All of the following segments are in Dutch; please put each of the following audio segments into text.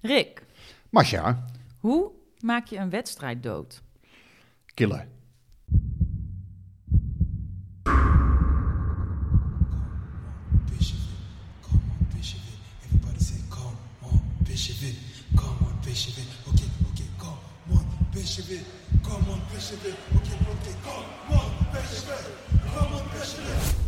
Rick, Masha, hoe maak je een wedstrijd dood? it, come on, come on,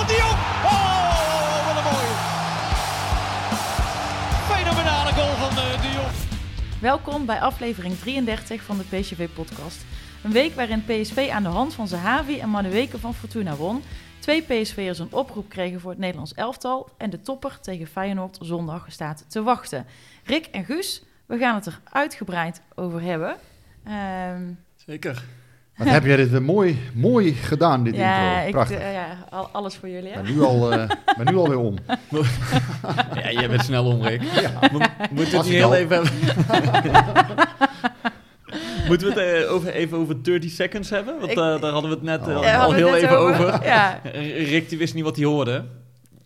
Welkom bij aflevering 33 van de PSV-podcast. Een week waarin PSV aan de hand van Zahavi en Manueke van Fortuna won. Twee PSV'ers een oproep kregen voor het Nederlands elftal. En de topper tegen Feyenoord zondag staat te wachten. Rick en Guus, we gaan het er uitgebreid over hebben. Ehm, Zeker. Wat heb jij dit weer mooi, mooi gedaan, dit ja, intro. ik, Prachtig. eh, ja, al- alles voor jullie. Ik Hè? ben nu al, eh, ben nu alweer om. Ja, jij bent snel om, Rick. Mo- Moeten we het ik heel al. even Moeten we het eh, over, even over 30 seconds hebben? Want Ik- daar hadden we het net Oh. Al heel even over. Ja, Rick die wist niet wat hij hoorde.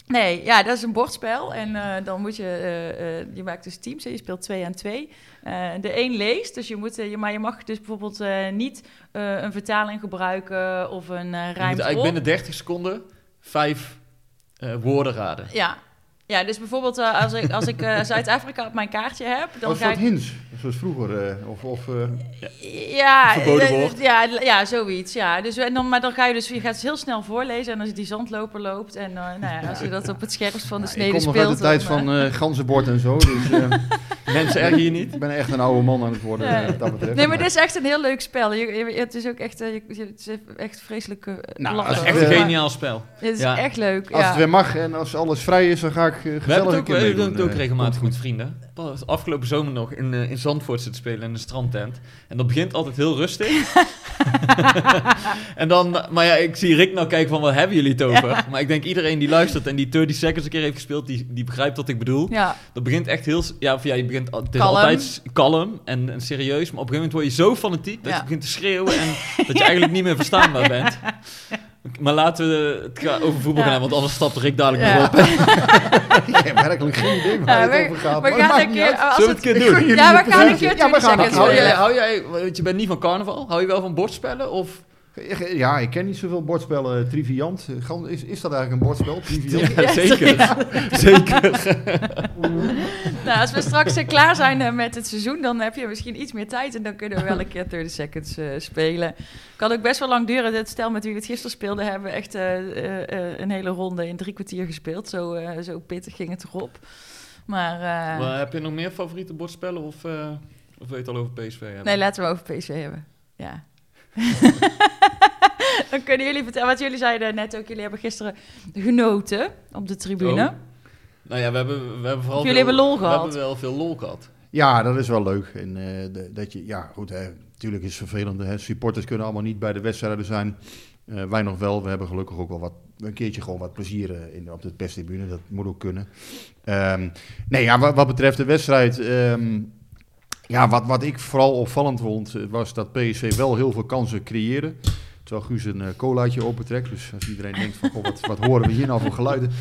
Nee, ja, dat is een bordspel. En eh, dan moet je, eh, eh, je maakt dus teams en je speelt twee aan twee. De een leest, dus je moet, je, maar je mag dus bijvoorbeeld niet een vertaling gebruiken of een uh, Je moet eigenlijk binnen 30 seconden vijf woorden raden. Ja. Ja, dus bijvoorbeeld eh, als ik, als ik eh, Zuid-Afrika op mijn kaartje heb, dan Als ga dat ik... hints, zoals vroeger. eh, of, of, eh, Ja, woord. ja, ja, zoiets. Ja. Dus, en dan, maar dan ga je dus je gaat het heel snel voorlezen en als je die zandloper loopt en eh, nou ja, als je dat op het scherm van de ik snede kom nog speelt. uit de tijd dan, van eh ganzenbord en zo. Dus eh, Mensen erger je niet. ik ben echt een oude man aan het worden, Ja. wat dat betreft. Nee, maar dit is echt een heel leuk spel. Je, je- het is ook echt, je, het is echt vreselijk uh, Nou, lachen. als Echt een geniaal spel. Het is ja. echt leuk. Als ja. het weer mag en als alles vrij is, dan ga ik eh, We hebben ook, we doen meedoen. het ook eh. regelmatig met vrienden. Pas Afgelopen zomer nog in, eh, in Zandvoort zitten spelen in een strandtent. En dat begint altijd heel rustig. en dan, maar ja, ik zie Rick nou kijken van, wat hebben jullie het over? Maar ik denk iedereen die luistert en die 30 seconds een keer heeft gespeeld, die, die begrijpt wat ik bedoel. Ja, Dat begint echt heel, ja, of ja, je begint, het is Kalm. altijd kalm en, en serieus. Maar op een gegeven moment word je zo fanatiek dat Ja. je begint te schreeuwen en dat je eigenlijk niet meer verstaanbaar bent. Maar laten we het over voetbal Ja. gaan, want anders stapt Rick dadelijk Ja. nog op. Ik heb werkelijk geen idee waar Ja, het we- over gaat. we maar gaan een keer... Als Zullen we het, een keer doen? Ja, we gaan een keer Ja, we 20 gaan Hou jij, hou jij, want je bent niet van carnaval, hou je wel van bordspellen? Of? Ja, ik ken niet zoveel bordspellen. Triviant. Eh, Gan- Is, is dat eigenlijk een bordspel? Triviant? Ja, zeker. zeker. Nou, als we straks eh, klaar zijn eh, met het seizoen, dan heb je misschien iets meer tijd. En dan kunnen we wel een keer 30 seconds eh, spelen. Kan ook best wel lang duren. Het stel met wie we het gisteren speelden, hebben we echt eh, eh, eh, een hele ronde in drie kwartier gespeeld. Zo, eh, zo pittig ging het erop. Maar, eh, Maar heb je nog meer favoriete bordspellen of, eh, of wil je het al over PSV hebben? nee, laten we over PSV hebben. Ja. dan kunnen jullie vertellen, wat jullie zeiden net ook. Jullie hebben gisteren genoten op de tribune. Oh. Nou ja, we hebben, we hebben vooral Jullie hebben lol We gehad. hebben wel veel lol gehad. Ja, dat is wel leuk. En eh, de- dat je, ja, goed, hè, natuurlijk is het vervelend. Hè. Supporters kunnen allemaal niet bij de wedstrijden zijn. Eh, wij nog wel. We hebben gelukkig ook wel wat, een keertje gewoon wat plezier eh, in, op de perstribune. Dat moet ook kunnen. Ehm, nee, ja, wat, wat betreft de wedstrijd. ehm, ja, wat, wat ik vooral opvallend vond, eh, was dat PSV wel heel veel kansen creëerde. Terwijl Guus een eh, colaatje opentrekt. Dus als iedereen denkt van, wat, wat horen we hier nou voor geluiden?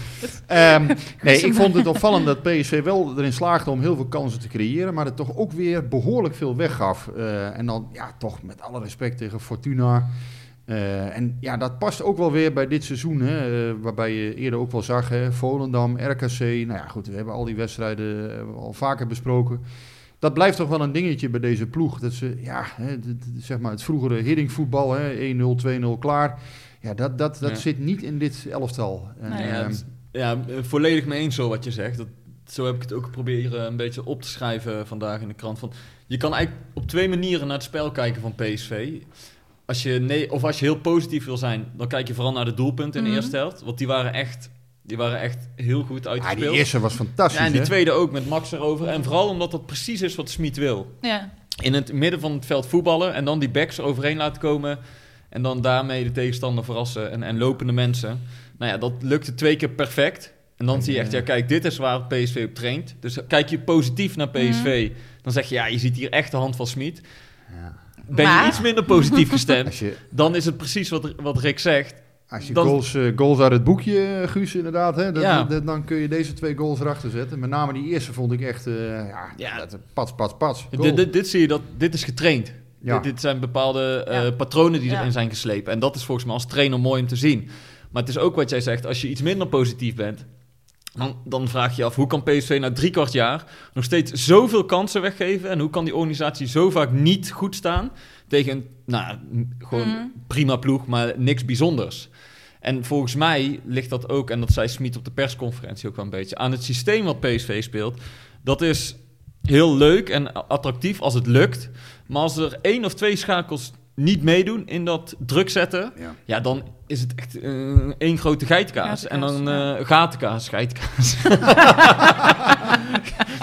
Ehm, nee, ik vond het opvallend dat PSV wel erin slaagde om heel veel kansen te creëren. Maar het toch ook weer behoorlijk veel weggaf. Eh, en dan, ja, toch met alle respect tegen Fortuna. En ja, dat past ook wel weer bij dit seizoen. Hè, waarbij je eerder ook wel zag, hè, Volendam, RKC. Nou ja, goed, we hebben al die wedstrijden al vaker besproken. Dat blijft toch wel een dingetje bij deze ploeg. Dat ze, ja, hè, zeg maar het vroegere hiddingvoetbal, hè, 1-0, 2-0 klaar. Ja, dat, dat, dat Ja. zit niet in dit elftal. En, Nee. Ja, ehm, het- ja, eh, volledig mee eens zo wat je zegt. Dat, zo heb ik het ook proberen een beetje op te schrijven vandaag in de krant. Van, je kan eigenlijk op twee manieren naar het spel kijken van PSV. Als je nee, of als je heel positief wil zijn, dan kijk je vooral naar de doelpunten in de Mhm. eerste helft. Want die waren echt, die waren echt heel goed ja, uitgespeeld. die eerste was fantastisch. ja, en die hè? tweede ook met Max erover. En vooral omdat dat precies is wat Smit wil. Ja. In het midden van het veld voetballen en dan die backs eroverheen laten komen. En dan daarmee de tegenstander verrassen en, en lopende mensen. Nou ja, dat lukte twee keer perfect. En dan En, zie je echt, eh, ja kijk, dit is waar PSV op traint. Dus kijk je positief naar PSV, dan zeg je, ja, je ziet hier echt de hand van Smit. Ja. Ben Maar- je iets minder positief gestemd, je, dan is het precies wat, wat Rick zegt. Als je Dan- goals, eh, goals uit het boekje, eh, Guus, inderdaad, hè, dat, Ja. dat- dan kun je deze twee goals erachter zetten. Met name die eerste vond ik echt, eh, ja, Ja. dat, pats, pats, pats. Dit, zie je, dat, dit is getraind. Ja. Dit, dit zijn bepaalde eh, Ja. patronen die Ja. erin zijn geslepen. En dat is volgens mij als trainer mooi om te zien. Maar het is ook wat jij zegt, als je iets minder positief bent... Dan, dan vraag je je af, hoe kan PSV na drie kwart jaar nog steeds zoveel kansen weggeven? En hoe kan die organisatie zo vaak niet goed staan tegen een, nou, gewoon Mhm. prima ploeg, maar niks bijzonders? En volgens mij ligt dat ook, en dat zei Smit op de persconferentie ook wel een beetje, aan het systeem wat PSV speelt. Dat is heel leuk en attractief als het lukt. Maar als er één of twee schakels niet meedoen in dat druk zetten, Ja. ja, dan is het echt eh, één grote geitkaas. En dan eh gatenkaas, geitkaas.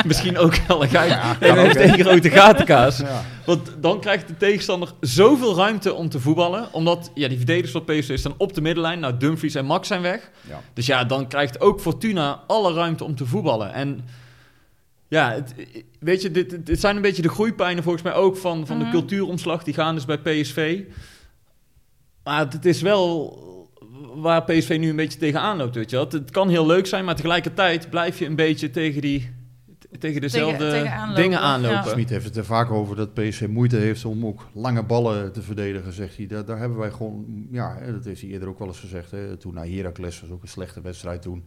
Misschien ook wel een geit. Ja, nee, één grote gatenkaas. Ja. Want dan krijgt de tegenstander zoveel ruimte om te voetballen. Omdat ja, die verdedigers van PSV staan op de middenlijn. Nou, Dumfries en Max zijn weg. Ja. Dus ja, dan krijgt ook Fortuna alle ruimte om te voetballen. En ja, het, weet je, dit, zijn een beetje de groeipijnen volgens mij ook van, van Mhm. de cultuuromslag. Die gaan dus bij PSV. Maar het is wel waar PSV nu een beetje tegenaan loopt, weet je wel. Het, het kan heel leuk zijn, maar tegelijkertijd blijf je een beetje tegen, die, tegen dezelfde tegen aanlopen, dingen ja. aanlopen. Smit heeft het er vaak over dat PSV moeite heeft om ook lange ballen te verdedigen, zegt hij. Daar, daar hebben wij gewoon, ja, hè, dat heeft hij eerder ook wel eens gezegd. Hè. Toen naar Heracles was ook een slechte wedstrijd toen.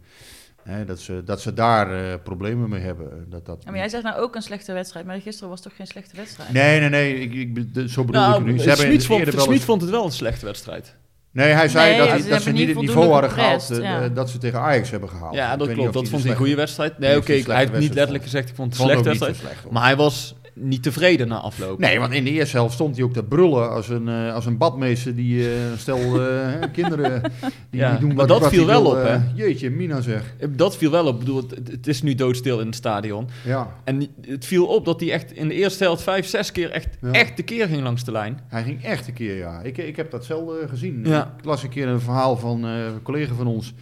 Hè, dat, ze, dat ze daar eh, problemen mee hebben. Dat, dat Ja, maar jij zegt nou ook een slechte wedstrijd, maar gisteren was toch geen slechte wedstrijd? Nee, nee, nee, ik, ik, de- zo bedoel ik het nu. Ze hebben Smit vond, eens- vond het wel een slechte wedstrijd. Nee, hij zei Nee, dat, ja, ze dat ze niet het niveau hadden gehaald eh, ja. dat ze tegen Ajax hebben gehaald. Ja, Ik dat klopt. Dat vond hij een goede wedstrijd. Nee, oké, hij heeft niet letterlijk gezegd, ik vond het een slechte wedstrijd. slecht. Maar hij was niet tevreden na afloop. Nee, want in de eerste helft stond hij ook te brullen als een, eh, als een badmeester die eh, stel eh, kinderen die, Ja, die doen maar wat, dat viel wel wil, op, hè? Jeetje, Mina zeg. Dat viel wel op. Ik bedoel, het, het is nu doodstil in het stadion. Ja, En het viel op dat hij echt in de eerste helft vijf, zes keer echt, Ja. echt de keer ging langs de lijn. hij ging echt een keer, ja. Ik, ik heb dat zelden eh, gezien. Ja. Ik las een keer een verhaal van een collega van ons.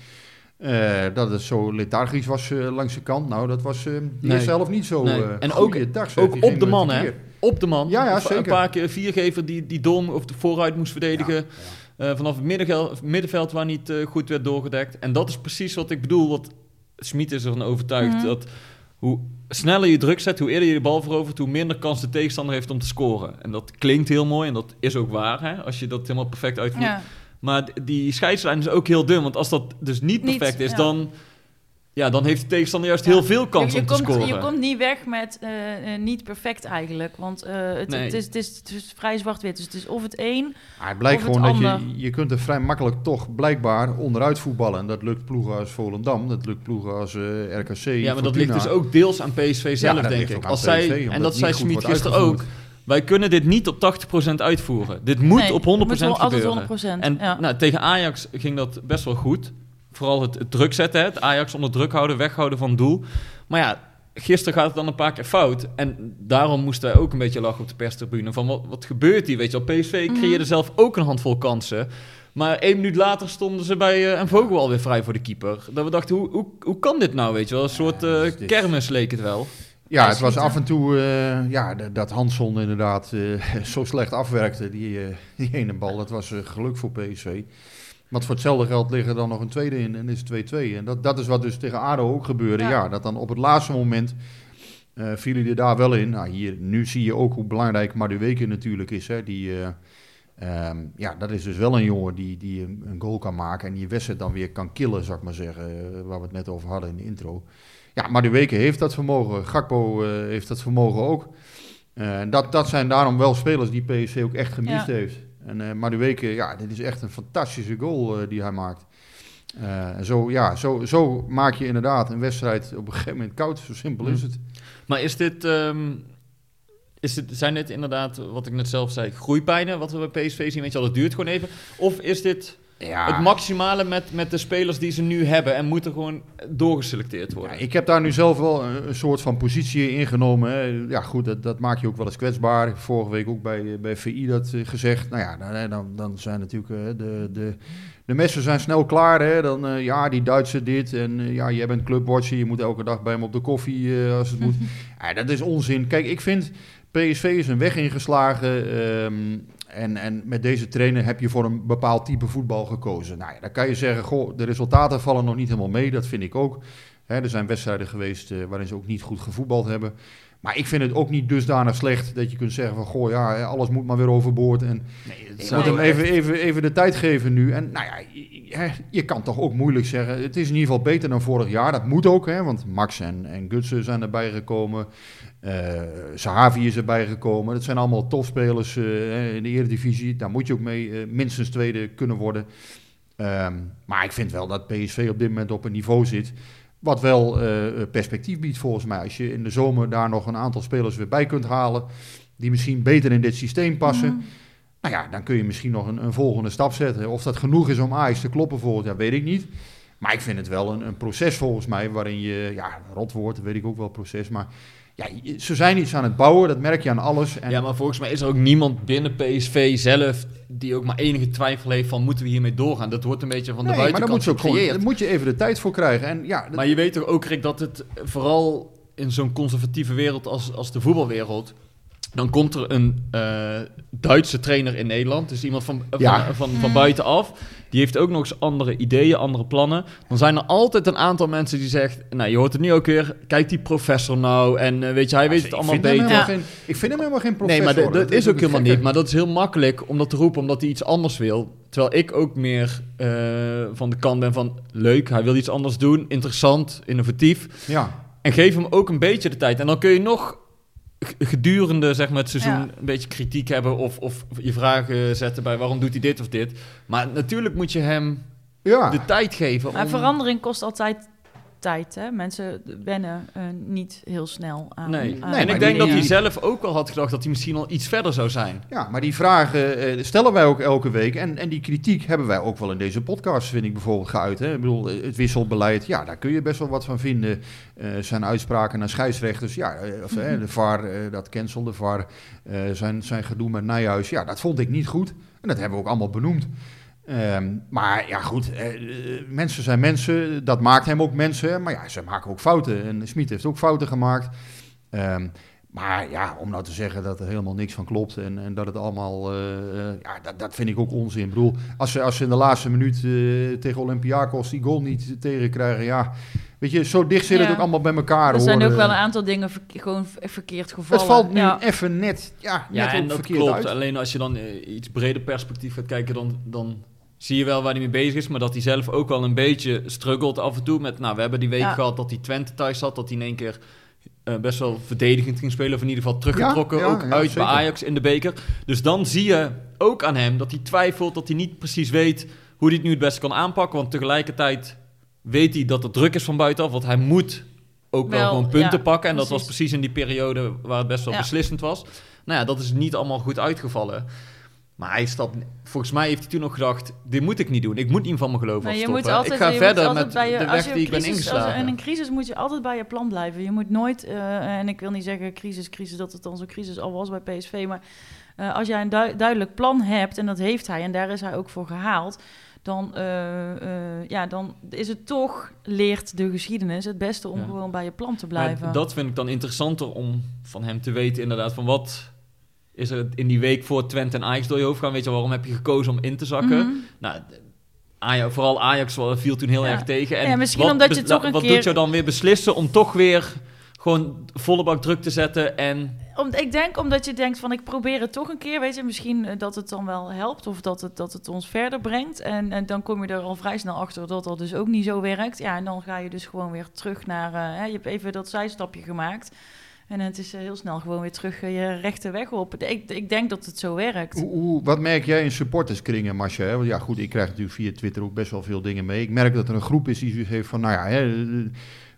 Eh, dat het zo lethargisch was eh, langs de kant. Nou, dat was eh Nee. helft niet zo. Nee. eh En ook- zeg, Ook op de man, een hè? Op de man. Ja, ja, Een zeker. paar keer viergever die, die dom of de vooruit moest verdedigen. Ja, ja. Eh, vanaf het middenveld waar niet eh, goed werd doorgedekt. En dat is precies wat ik bedoel. Wat Smit is ervan overtuigd Mhm. dat hoe sneller je druk zet, hoe eerder je de bal verovert, hoe minder kans de tegenstander heeft om te scoren. En dat klinkt heel mooi en dat is ook waar, hè, als je dat helemaal perfect uitvoert. Maar die scheidslijn is ook heel dun, want als dat dus niet Niet, perfect is, ja. dan, ja, dan heeft de tegenstander juist Ja. heel veel kans je, je om te komt, scoren. Je komt niet weg met eh, eh, niet perfect eigenlijk. Want eh, het, Nee. het, is, het, is, het is vrij zwart-wit. Dus het is of het een. Maar het blijkt Of het gewoon dat je, je kunt er vrij makkelijk toch blijkbaar onderuit voetballen. En dat lukt ploegen als Volendam, dat lukt ploegen als eh, RKC, ja, maar dat ligt dus ook deels aan PSV zelf, denk ik. Als PSV, zij, en dat zei Smit gisteren ook. Wij kunnen dit niet op 80% uitvoeren. Dit moet Nee, op 100% het moet gebeuren. 100%. En ja. nou, tegen Ajax ging dat best wel goed. Vooral het, het druk zetten, het Ajax onder druk houden, weghouden van het doel. Maar ja, gisteren gaat het dan een paar keer fout. En daarom moesten wij ook een beetje lachen op de perstribune. Van wat, wat gebeurt hier, weet je wel. PSV Mhm. creëerde zelf ook een handvol kansen. Maar één minuut later stonden ze bij eh en Vogel alweer vrij voor de keeper. Dat we dachten, hoe, hoe, hoe kan dit nou, weet je wel? Een soort eh, kermis leek het wel. Ja, het was af en toe eh, ja, dat Hansson inderdaad eh, zo slecht afwerkte, die, eh, die ene bal. Dat was geluk voor PSV. Want voor hetzelfde geld liggen dan nog een tweede in en is het 2-2. En dat, dat is wat dus tegen ADO ook gebeurde. Ja. Ja, dat dan op het laatste moment vielen die er daar wel in. Nou, hier, nu zie je ook hoe belangrijk Madueke natuurlijk is. Hè. Die, eh, ehm, ja, dat is dus wel een jongen die, die een, goal kan maken en die wedstrijd dan weer kan killen, zou ik maar zeggen. waar we het net over hadden in de intro. Ja, maar de Weken heeft dat vermogen. Gakpo eh, heeft dat vermogen ook. Eh, dat, dat zijn daarom wel spelers die PSV ook echt gemist Ja. heeft. En, eh maar de Weken, ja, dit is echt een fantastische goal die hij maakt. Eh, en zo, ja, zo, zo maak je inderdaad een wedstrijd op een gegeven moment koud. Zo simpel is Hm. het. Maar is dit, ehm, is dit, zijn dit inderdaad, wat ik net zelf zei, groeipijnen wat we bij PSV zien? Weet je wel, het duurt gewoon even. Of is dit Ja, het maximale met, met de spelers die ze nu hebben en moeten gewoon doorgeselecteerd worden? Ja, ik heb daar nu zelf wel een, een soort van positie ingenomen. Hè. Ja, goed, dat, dat maak je ook wel eens kwetsbaar. Vorige week ook bij, bij VI dat eh, gezegd. Nou ja, dan, dan, dan zijn natuurlijk eh, de, de, de messen zijn snel klaar. Hè. Dan, eh, ja, die Duitse dit. En ja, jij bent clubwatcher. Je moet elke dag bij hem op de koffie als het moet. Ja, dat is onzin. Kijk, ik vind PSV is een weg ingeslagen. ehm, en, en met deze trainer heb je voor een bepaald type voetbal gekozen. Nou ja, dan kan je zeggen, goh, de resultaten vallen nog niet helemaal mee. Dat vind ik ook. Er zijn wedstrijden geweest eh, waarin ze ook niet goed gevoetbald hebben. Maar ik vind het ook niet dusdanig slecht dat je kunt zeggen van... goh, ja, alles moet maar weer overboord. En Nee, het moet hem even, even, even de tijd geven nu. En nou ja, je, je kan toch ook moeilijk zeggen... het is in ieder geval beter dan vorig jaar. Dat moet ook, hè, want Max en, en Gutsen zijn erbij gekomen. Eh Sahavi is erbij gekomen. Dat zijn allemaal topspelers eh, in de Eredivisie. Daar moet je ook mee eh, minstens tweede kunnen worden. Ehm, maar ik vind wel dat PSV op dit moment op een niveau zit... wat wel perspectief biedt volgens mij. Als je in de zomer daar nog een aantal spelers weer bij kunt halen... die misschien beter in dit systeem passen... Mm. Nou ja, dan kun je misschien nog een, een volgende stap zetten. Of dat genoeg is om Ajax te kloppen volgend jaar, weet ik niet. Maar ik vind het wel een, een proces volgens mij, waarin je, ja, rotwoord, weet ik ook wel proces, maar ja, ze zijn iets aan het bouwen, dat merk je aan alles. En, Ja, maar volgens mij is er ook niemand binnen PSV zelf die ook maar enige twijfel heeft van moeten we hiermee doorgaan. Dat wordt een beetje van de nee, maar buitenkant daar moet, je ook gewoon, gecreëerd. daar moet je even de tijd voor krijgen. En ja, dat- Maar je weet toch ook, Rick, dat het vooral in zo'n conservatieve wereld als, als de voetbalwereld... dan komt er een eh, Duitse trainer in Nederland. Dus iemand van, van, Ja. van, van, buitenaf. Die heeft ook nog eens andere ideeën, andere plannen. Dan zijn er altijd een aantal mensen die zeggen... Nou, je hoort het nu ook weer. Kijk die professor nou. En eh, weet je, hij weet het allemaal beter. helemaal Ja. geen- ik vind hem helemaal geen Nee, professor. maar dat, dat is ook helemaal niet. Maar dat is heel makkelijk om dat te roepen, omdat hij iets anders wil. Terwijl ik ook meer eh, van de kant ben van leuk, hij wil iets anders doen, interessant, innovatief. Ja, En geef hem ook een beetje de tijd. En dan kun je nog gedurende zeg maar, het seizoen Ja. een beetje kritiek hebben of, of je vragen zetten bij waarom doet hij dit of dit. Maar natuurlijk moet je hem ja. de tijd geven. Maar om- verandering kost altijd tijd. Hè? Mensen wennen eh, niet heel snel aan. Nee. aan en ik denk dat hij zelf ook wel had gedacht dat hij misschien al iets verder zou zijn. Ja, maar die vragen eh, stellen wij ook elke week. En, en die kritiek hebben wij ook wel in deze podcast, vind ik bijvoorbeeld, geuit. Hè? Ik bedoel, eh, het wisselbeleid, ja, daar kun je best wel wat van vinden. Eh, zijn uitspraken naar scheidsrechters, ja, eh, de VAR, dat cancel, de VAR, eh, zijn, zijn gedoe met Nijhuis, ja, dat vond ik niet goed. En dat hebben we ook allemaal benoemd. Ehm, maar ja, goed, eh, eh, mensen zijn mensen, dat maakt hem ook mensen. Maar ja, ze maken ook fouten. En Smit heeft ook fouten gemaakt. Ehm, maar ja, om nou te zeggen dat er helemaal niks van klopt en, en dat het allemaal, eh, ja, dat, dat vind ik ook onzin. Ik bedoel, als ze, als ze in de laatste minuut eh, tegen Olympiakos die goal niet tegenkrijgen, ja, weet je, zo dicht zit het ook allemaal bij elkaar. Er zijn hoor. ook wel een aantal dingen verke- gewoon verkeerd gevallen. Het valt nu Ja. even net, ja, net Ja, en dat klopt. uit. Alleen als je dan iets breder perspectief gaat kijken, dan, dan zie je wel waar hij mee bezig is. Maar dat hij zelf ook wel een beetje struggelt af en toe. Met, nou, we hebben die week Ja. gehad dat hij Twente thuis had. Dat hij in één keer eh, best wel verdedigend ging spelen. Of in ieder geval teruggetrokken. Ja, ja, ook uit zeker. bij Ajax in de beker. Dus dan zie je ook aan hem dat hij twijfelt. Dat hij niet precies weet hoe hij het nu het beste kan aanpakken. Want tegelijkertijd weet hij dat er druk is van buitenaf. Want hij moet ook wel, Wel, gewoon punten pakken. En dat was precies. in die periode waar het best wel beslissend was. Nou ja, dat is niet allemaal goed uitgevallen. Maar hij stapt, volgens mij heeft hij toen nog gedacht: dit moet ik niet doen. Ik moet niet van me geloven Nee, je afstoppen. moet altijd, ik ga je verder met je, de weg die ik ben ingeslagen. In een crisis moet je altijd bij je plan blijven. Je moet nooit, eh, en ik wil niet zeggen crisis, crisis, dat het dan zo'n crisis al was bij PSV. Maar eh, als jij een dui- duidelijk plan hebt, en dat heeft hij, en daar is hij ook voor gehaald. Dan, eh, ja, dan is het toch, leert de geschiedenis, het beste om Ja. gewoon bij je plan te Maar blijven. dat vind ik dan interessanter om van hem te weten, inderdaad, van wat is er in die week voor Twente en Ajax door je hoofd gaan. Weet je, waarom heb je gekozen om in te zakken? Mhm. Nou, Ajax, vooral Ajax viel toen heel Ja. erg tegen. En Ja, misschien wat omdat je toch een Wat keer- doet jou dan weer beslissen om toch weer gewoon volle bak druk te zetten en... Om, ik denk omdat je denkt van ik probeer het toch een keer, weet je, misschien eh, dat het dan wel helpt of dat het, dat het ons verder brengt. En, en dan kom je er al vrij snel achter dat dat dus ook niet zo werkt. Ja, en dan ga je dus gewoon weer terug naar, eh, hè, je hebt even dat zijstapje gemaakt. En het is eh, heel snel gewoon weer terug eh, je rechte weg op. Ik, ik denk dat het zo werkt. Hoe, hoe- wat merk jij in supporterskringen, hè? Want ja, goed, ik krijg natuurlijk via Twitter ook best wel veel dingen mee. Ik merk dat er een groep is die zoiets heeft van, nou ja, hè, eh,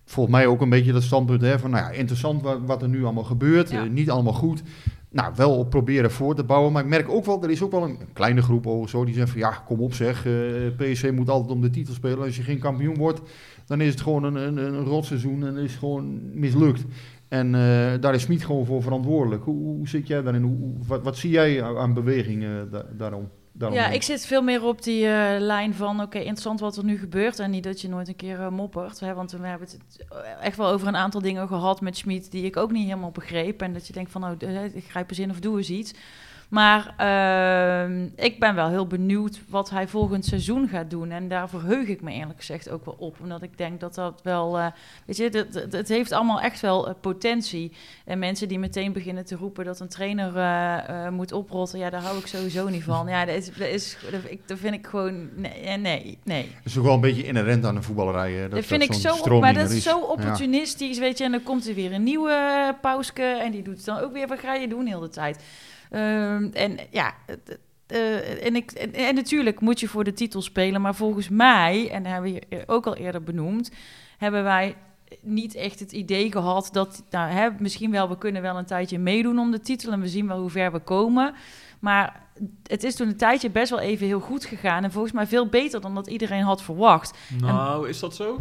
volgens mij ook een beetje dat standpunt hè, van, nou ja, interessant wat, wat er nu allemaal gebeurt. Ja. eh, niet allemaal goed. Nou, wel op proberen voor te bouwen. Maar ik merk ook wel, er is ook wel een, een kleine groep of zo die zegt van, ja, kom op zeg, eh PSV moet altijd om de titel spelen. Als je geen kampioen wordt, dan is het gewoon een, een, een rotseizoen en is het gewoon mislukt. En eh, daar is Smit gewoon voor verantwoordelijk. Hoe, hoe zit jij daarin? Hoe, wat, wat zie jij aan aan beweging eh, da- daarom? daarom Ja, ik zit veel meer op die eh, lijn van, oké, interessant wat er nu gebeurt. En niet dat je nooit een keer moppert. Hè, want we hebben het echt wel over een aantal dingen gehad met Schmid die ik ook niet helemaal begreep. En dat je denkt van, nou, ik grijp eens in of doe eens iets. Maar ehm, ik ben wel heel benieuwd wat hij volgend seizoen gaat doen. En daar verheug ik me eerlijk gezegd ook wel op. Omdat ik denk dat dat wel... eh, weet je, het, heeft allemaal echt wel eh, potentie. En mensen die meteen beginnen te roepen dat een trainer eh, moet oprotten... ja, daar hou ik sowieso niet van. Ja, dat, is, dat, is, dat, ik, dat vind ik gewoon... Nee, nee, nee. Dat is ook wel een beetje inherent aan de voetballerij. hè, Dat, Dat, vind ik zo, op- maar dat is zo Ja. opportunistisch, weet je. En dan komt er weer een nieuwe pauske en die doet het dan ook weer. Wat ga je doen heel de tijd? Ehm, en ja, eh, en, ik, en, natuurlijk moet je voor de titel spelen. Maar volgens mij, en dat hebben we ook al eerder benoemd... hebben wij niet echt het idee gehad dat... Nou, hè, misschien wel, we kunnen wel een tijdje meedoen om de titel... en we zien wel hoe ver we komen... Maar het is toen een tijdje best wel even heel goed gegaan. En volgens mij veel beter dan dat iedereen had verwacht. Nou, is dat zo?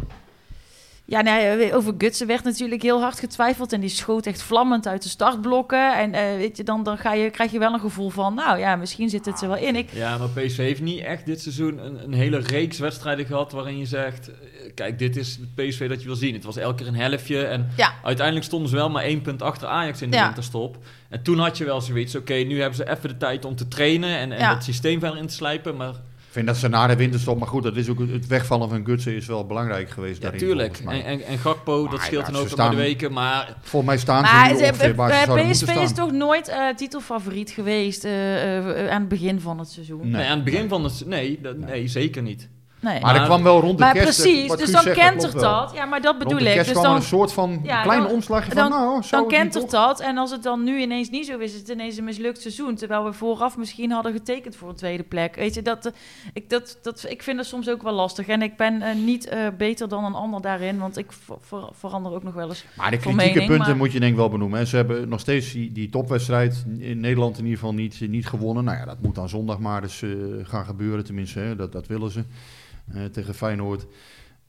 Ja, nee, over Gutsen werd natuurlijk heel hard getwijfeld. En die schoot echt vlammend uit de startblokken. En eh, weet je, dan, dan ga je, krijg je wel een gevoel van... nou ja, misschien zit het er wel in. Ik, Ja, maar PSV heeft niet echt dit seizoen een, een hele reeks wedstrijden gehad waarin je zegt, eh, kijk, dit is het PSV dat je wil zien. Het was elke keer een helftje en ja, uiteindelijk stonden ze wel maar één punt achter Ajax in de Ja. winterstop. En toen had je wel zoiets, oké, nu hebben ze even de tijd om te trainen en, en Ja. dat systeem verder in te slijpen, maar vind dat ze na de winterstop, maar goed, dat is ook het wegvallen van Gutsen is wel belangrijk geweest. ja, daarin, tuurlijk. En, en, en Gakpo, dat scheelt ja, dan ook maar de weken, maar Volgens mij staan maar ze nu ze- ongeveer waar ze eh, PSV is toch nooit eh, titelfavoriet geweest eh, eh, aan het begin van het seizoen? Nee. nee, aan het begin van het... Nee, dat, Nee. nee, zeker niet. Nee. Maar, er Maar- kwam wel rond de Maar kerst... precies, wat dus dan zegt, dat kentert dat. Ja, maar dat bedoel ik. kerst Dus dan, een soort van Ja, klein dan- omslagje van, dan- nou, zou dan het niet kentert toch? dat. En als het dan nu ineens niet zo is, is het ineens een mislukt seizoen. Terwijl we vooraf misschien hadden getekend voor een tweede plek. Weet je, dat, eh, ik, dat, dat, ik vind dat soms ook wel lastig. En ik ben eh, niet eh, beter dan een ander daarin, want ik ver- ver- verander ook nog wel eens. Maar de kritieke mening, punten maar- moet je denk ik wel benoemen. hè. Ze hebben nog steeds die, die topwedstrijd in Nederland in ieder geval niet, niet gewonnen. Nou ja, dat moet dan zondag maar eens eh, gaan gebeuren. Tenminste, hè, dat, dat willen ze eh, tegen Feyenoord.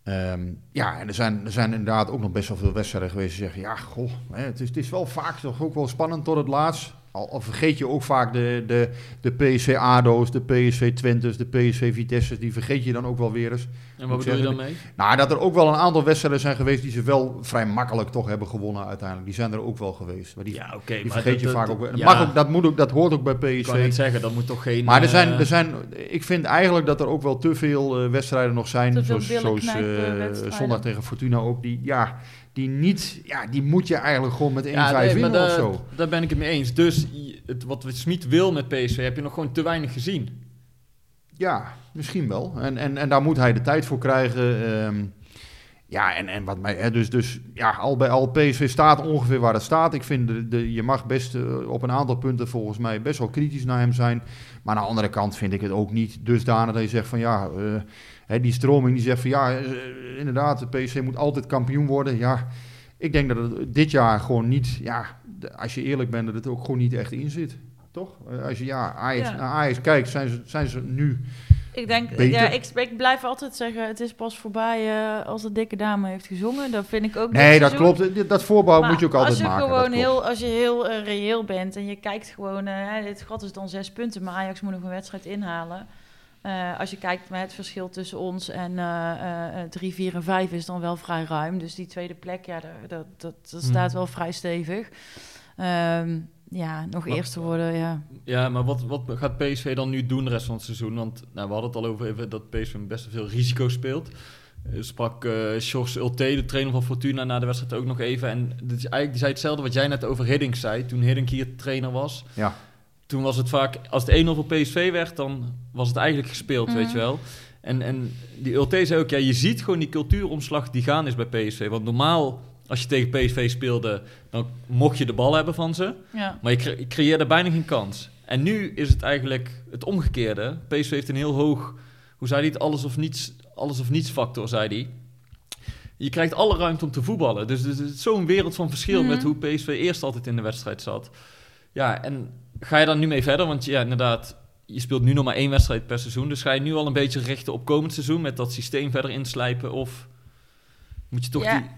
Ehm, ja, en er zijn, er zijn inderdaad ook nog best wel veel wedstrijden geweest die zeggen... ja, goh, het, is, het is wel vaak toch ook wel spannend tot het laatst. Al, al vergeet je ook vaak de, de, de PSV ADO's, de PSV Twentes, de PSV Vitesse's... die vergeet je dan ook wel weer eens. En wat bedoel je dan mee? Nou, dat er ook wel een aantal wedstrijden zijn geweest die ze wel vrij makkelijk toch hebben gewonnen uiteindelijk. Die zijn er ook wel geweest. Maar die, Ja, oké. die vergeet je vaak ook. wel. Ja, mag ook, dat, moet ook, dat hoort ook bij ik kan PSV. zeggen, dat moet toch geen... Maar er zijn, eh, er zijn, ik vind eigenlijk dat er ook wel te veel eh, wedstrijden nog zijn. Te veel zoals zoals eh, zondag tegen Fortuna ook. Die, ja, die niet, ja, die moet je eigenlijk gewoon met 1-5 Ja, nee, winnen of daar, zo. daar ben ik het mee eens. Dus het, wat Smit wil met PSV heb je nog gewoon te weinig gezien. Ja, misschien wel. En, en, en daar moet hij de tijd voor krijgen. ehm. ja, en, en wat mij. Hè, dus, dus ja, al bij al PSV staat ongeveer waar het staat. Ik vind, de, de, je mag best eh, op een aantal punten volgens mij best wel kritisch naar hem zijn. Maar aan de andere kant vind ik het ook niet dusdanig dat je zegt van ja. eh, hè, die stroming die zegt van ja, eh, inderdaad, de PSV moet altijd kampioen worden. Ja, ik denk dat het dit jaar gewoon niet. Ja, als je eerlijk bent, dat het ook gewoon niet echt in zit. Toch? Eh, Als je ja, Ajax, Ja. naar Ajax kijkt, zijn ze, zijn ze nu Ik denk, Beter? ja, ik, ik blijf altijd zeggen, het is pas voorbij eh, als de dikke dame heeft gezongen. Dat vind ik ook. Nee, dat seizoen. klopt. Dat- voorbouw Maar moet je ook altijd als je maken. Gewoon heel, als je heel reëel bent en je kijkt gewoon, dit gat is dan zes punten, maar Ajax moet nog een wedstrijd inhalen. Eh, als je kijkt naar het verschil tussen ons en eh, eh, eh, drie, vier en vijf is dan wel vrij ruim. Dus die tweede plek, ja, daar- dat, dat, dat Hmm. staat wel vrij stevig. Ehm, ja, nog Wat- eerste worden, ja. Ja, maar wat, wat gaat PSV dan nu doen de rest van het seizoen? Want nou, we hadden het al over even dat PSV best wel veel risico speelt. eh, sprak eh Sjors Ulte, de trainer van Fortuna, na de wedstrijd ook nog even. En dit is eigenlijk, die zei hetzelfde wat jij net over Hiddink zei, toen Hiddink hier trainer was. Ja. Toen was het vaak, als het 1-0 voor PSV werd, dan was het eigenlijk gespeeld, Mhm. weet je wel. En, en die Ulte zei ook, ja, je ziet gewoon die cultuuromslag die gaan is bij PSV. Want normaal, als je tegen PSV speelde, dan mocht je de bal hebben van ze. Ja. Maar je, cre- je creëerde bijna geen kans. En nu is het eigenlijk het omgekeerde. PSV heeft een heel hoog, hoe zei hij het, alles of niets, alles of niets factor, zei hij. Je krijgt alle ruimte om te voetballen. Dus het is zo'n wereld van verschil Mhm. met hoe PSV eerst altijd in de wedstrijd zat. Ja, en ga je dan nu mee verder? Want ja, inderdaad, je speelt nu nog maar één wedstrijd per seizoen. Dus ga je nu al een beetje richten op komend seizoen met dat systeem verder inslijpen? Of moet je toch Ja. die...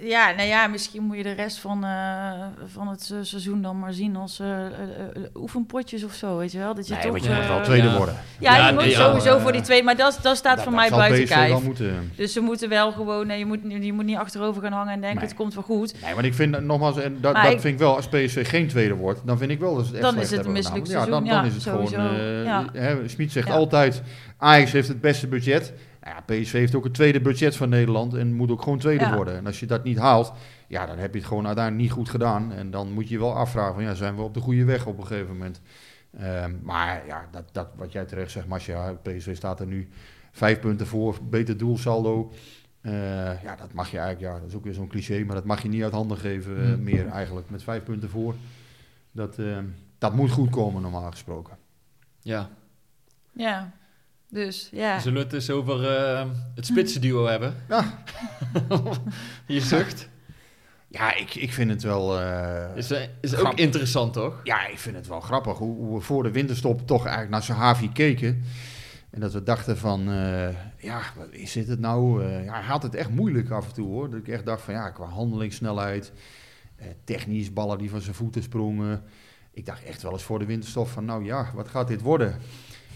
Ja, nou ja, misschien moet je de rest van, eh, van het se- seizoen dan maar zien als eh, eh, eh, oefenpotjes of zo, weet je wel? Dat je Nee, toch, want je moet eh, wel tweede ja. worden. Ja, Ja, je moet nee, sowieso voor die eh, twee, maar dat, dat staat Dat- voor dat mij buiten kijf. moeten. Dus ze moeten wel gewoon, nee, je, moet, je moet niet achterover gaan hangen en denken, Nee. het komt wel goed. Nee, maar ik vind dat- nogmaals, en dat, dat ik- vind ik wel, als PSV geen tweede wordt, dan vind ik wel dat ze het echt Dan is het een hebben misselijk gedaan. Ja, dan, dan is het seizoen. Gewoon, sowieso. eh Ja. hè, Smit zegt Ja. altijd, Ajax heeft het beste budget. Nou Ja, PSV heeft ook het tweede budget van Nederland en moet ook gewoon tweede Ja. worden. En als je dat niet haalt, ja, dan heb je het gewoon uiteindelijk niet goed gedaan. En dan moet je je wel afvragen, van, ja, zijn we op de goede weg op een gegeven moment? Ehm, maar ja, dat, dat, wat jij terecht zegt, Marcia, PSV staat er nu vijf punten voor, beter doelsaldo. Eh, ja, dat mag je eigenlijk, ja, dat is ook weer zo'n cliché, maar dat mag je niet uit handen geven eh, Hmm. meer eigenlijk, met vijf punten voor. Dat, eh, dat moet goed komen, normaal gesproken. Ja, Ja, dus ja. zullen we het eens over eh, het spitsenduo hebben? Ja. je zucht. Ja, ik, ik vind het wel... eh, Is, eh, is ook interessant, toch? Ja, ik vind het wel grappig hoe, hoe we voor de winterstop toch eigenlijk naar Sahavi keken. En dat we dachten van, eh, ja, wat is dit het nou? Eh, ja, hij had het echt moeilijk af en toe hoor. Dat ik echt dacht van, ja, qua handelingssnelheid, eh, technisch, ballen die van zijn voeten sprongen. Ik dacht echt wel eens voor de winterstop van, nou ja, wat gaat dit worden?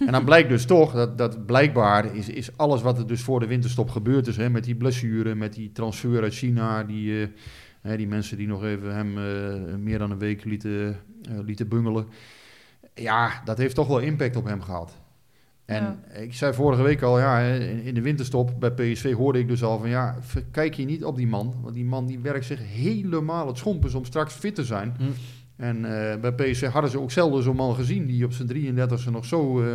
En dan blijkt dus toch dat, dat blijkbaar is, is alles wat er dus voor de winterstop gebeurd is, hè, met die blessure, met die transfer uit China, die, eh, hè, die mensen die nog even hem eh, meer dan een week lieten, eh, lieten bungelen. Ja, dat heeft toch wel impact op hem gehad. En ik zei vorige week al, ja, in in de winterstop bij PSV hoorde ik dus al van, ja, kijk je niet op die man. Want die man die werkt zich helemaal het schompens om straks fit te zijn. Hm. En eh, bij PSV hadden ze ook zelden zo'n man gezien die op zijn 33e nog zo, eh,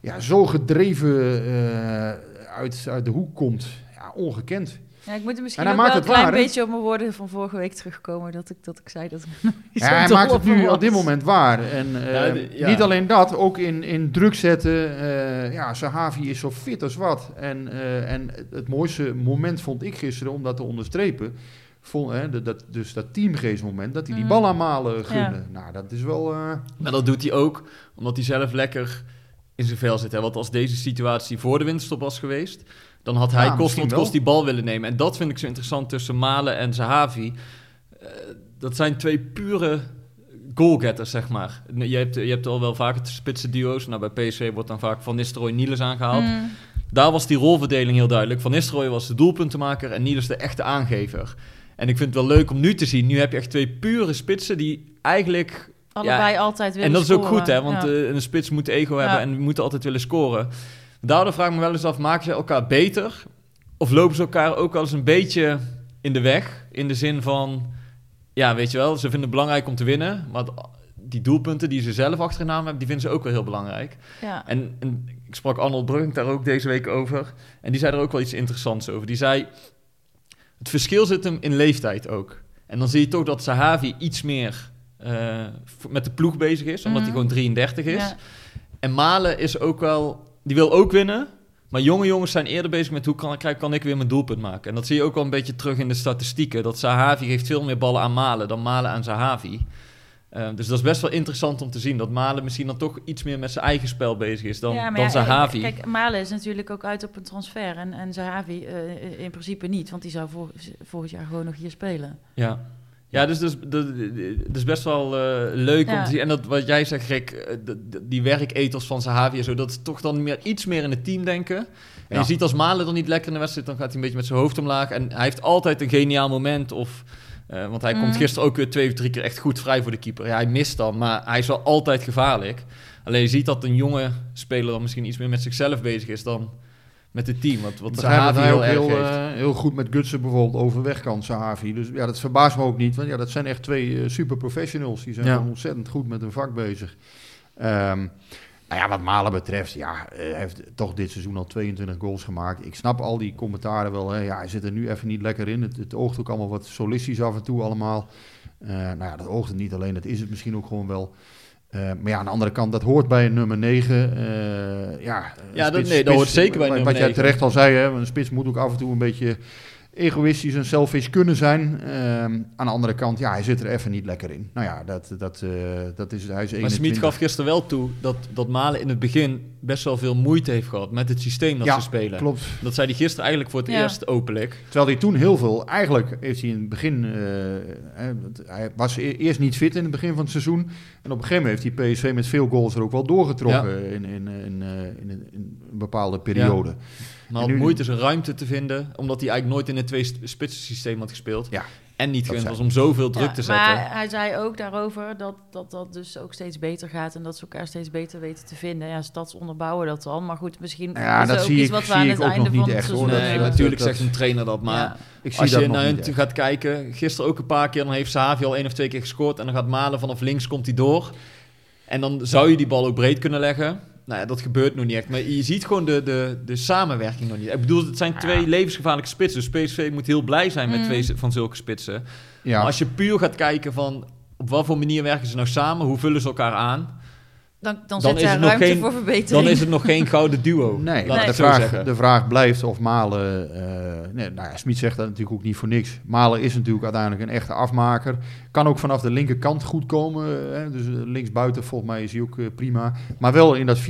ja, zo gedreven eh, uit, uit de hoek komt. Ja, ongekend. Ja, ik moet er misschien ook wel een klein waar, beetje op mijn woorden van vorige week terugkomen. Dat ik, dat ik zei dat ik Ja, hij maakt het nu op dit moment waar. En eh, Ja, de- ja. niet alleen dat, ook in, in druk zetten. eh, ja, Sahavi is zo fit als wat. En, eh, en het mooiste moment vond ik gisteren, om dat te onderstrepen... Vond, hè, dat- dat, dus dat teamgeestmoment, dat hij die Mhm. bal aan Malen gunde. Nou, dat is wel... eh, Maar dat doet hij ook omdat hij zelf lekker in zijn vel zit. Hè? Want als deze situatie voor de winterstop was geweest, dan had hij Ja, kost wat kost die bal willen nemen. En dat vind ik zo interessant tussen Malen en Zahavi. Eh, dat zijn twee pure goalgetters, zeg maar. Je hebt, je hebt al wel vaker de spitse duo's. Nou, bij PSV wordt dan vaak Van Nistelrooy Niels aangehaald. Mm. Daar was die rolverdeling heel duidelijk. Van Nistelrooy was de doelpuntenmaker en Niels de echte aangever. En ik vind het wel leuk om nu te zien. Nu heb je echt twee pure spitsen die eigenlijk Allebei altijd willen en dat is ook goed, hè? Want Ja. eh, een spits moet ego Ja. hebben en moeten altijd willen scoren. Daardoor vraag ik me wel eens af, maken ze elkaar beter? Of lopen ze elkaar ook wel eens een beetje in de weg? In de zin van, ja, weet je wel, ze vinden het belangrijk om te winnen. Maar die doelpunten die ze zelf achter de naam hebben, die vinden ze ook wel heel belangrijk. ja. En, en ik sprak Arnold Brugink daar ook deze week over. En die zei er ook wel iets interessants over. Die zei, het verschil zit hem in leeftijd ook. En dan zie je toch dat Sahavi iets meer eh, met de ploeg bezig is, omdat hij Mhm. gewoon 33 is. Ja. En Malen is ook wel, die wil ook winnen. Maar jonge jongens zijn eerder bezig met hoe kan, ik- kan ik weer mijn doelpunt maken. En dat zie je ook wel een beetje terug in de statistieken. Dat Sahavi geeft veel meer ballen aan Malen dan Malen aan Sahavi. Eh, dus dat is best wel interessant om te zien. Dat Malen misschien dan toch iets meer met zijn eigen spel bezig is dan, Ja, maar dan ja, Sahavi. Kijk, Malen is natuurlijk ook uit op een transfer. En, en Zahavi eh, in principe niet. Want die zou vol, volgend jaar gewoon nog hier spelen. Ja. Ja, dus dat is, dat, dat is best wel eh, leuk om te zien. En dat, wat jij zegt, Rick, eh, die werketels van Sahavi en zo, dat is toch dan meer, iets meer in het team denken. En Ja. je ziet als Malen dan niet lekker in de wedstrijd, dan gaat hij een beetje met zijn hoofd omlaag. En hij heeft altijd een geniaal moment. Of, eh, want hij komt gisteren ook weer twee of drie keer echt goed vrij voor de keeper. Ja, hij mist dan, maar hij is wel altijd gevaarlijk. Alleen je ziet dat een jonge speler dan misschien iets meer met zichzelf bezig is dan met het team. Wat, wat heel heel, eh, heel goed met Gutsen bijvoorbeeld overweg kan, Sahavi. Dus ja, dat verbaast me ook niet. Want ja, dat zijn echt twee eh, super professionals. Die zijn Ja. ontzettend goed met hun vak bezig. Ehm, nou ja, wat Malen betreft, ja, eh, hij heeft toch dit seizoen al 22 goals gemaakt. Ik snap al die commentaren wel. Hè. Ja, hij zit er nu even niet lekker in. Het, het oogt ook allemaal wat solistisch af en toe allemaal. Eh, nou ja, dat oogt het niet alleen, dat is het misschien ook gewoon wel. Eh, maar ja, aan de andere kant, dat hoort bij een nummer 9. eh, ja, een Ja, dat- nee, dat hoort zeker bij wat- nummer Wat jij 9. terecht al zei, hè, een spits moet ook af en toe een beetje egoïstisch en selfish kunnen zijn. Ehm, aan de andere kant, ja, hij zit er even niet lekker in. Nou ja, dat, dat, eh, dat is, hij is Maar 21. Smit gaf gisteren wel toe dat, dat Malen in het begin best wel veel moeite heeft gehad met het systeem dat Ja, ze spelen. Klopt. Dat zei hij gisteren eigenlijk voor het Ja. eerst openlijk. Terwijl hij toen heel veel, eigenlijk heeft hij in het begin, eh, hè, het- hij was e- eerst niet fit in het begin van het seizoen. En op een gegeven moment heeft hij PSV met veel goals er ook wel doorgetrokken in, in, in, eh, in, een- in een bepaalde periode. Maar had nu- moeite zijn ruimte te vinden, omdat hij eigenlijk nooit in het twee-spitsen systeem had gespeeld. Ja. En niet gewend was om zoveel druk Ja, te zetten. Maar hij zei ook daarover dat, dat dat dus ook steeds beter gaat en dat ze elkaar steeds beter weten te vinden. Ja, stads onderbouwen dat dan. Maar goed, misschien Ja, is dat er ook zie iets ik- wat we aan het einde niet van het seizoen... Nee, natuurlijk dat- zegt een trainer dat, maar ja. Ik zie als dat je naar echt. gaat kijken, gisteren ook een paar keer, dan heeft Savi al één of twee keer gescoord en dan gaat Malen vanaf links komt hij door. En dan zou je die bal ook breed kunnen leggen. Nou ja, dat gebeurt nog niet echt. Maar je ziet gewoon de, de, de samenwerking nog niet. Ik bedoel, het zijn twee levensgevaarlijke spitsen. Dus PSV moet heel blij zijn met Mm. twee van zulke spitsen. Ja. Maar als je puur gaat kijken van op wat voor manier werken ze nou samen, hoe vullen ze elkaar aan, Dan, dan, Dan zit is daar het nog ruimte geen- voor verbetering. dan is het nog geen gouden duo. Nee, de, vraag, de vraag blijft of Malen... eh nee, nou ja, Smit zegt dat natuurlijk ook niet voor niks. Malen is natuurlijk uiteindelijk een echte afmaker. Kan ook vanaf de linkerkant goed komen. Hè, dus eh, linksbuiten volgens mij is hij ook eh, prima. Maar wel in dat 4-3-3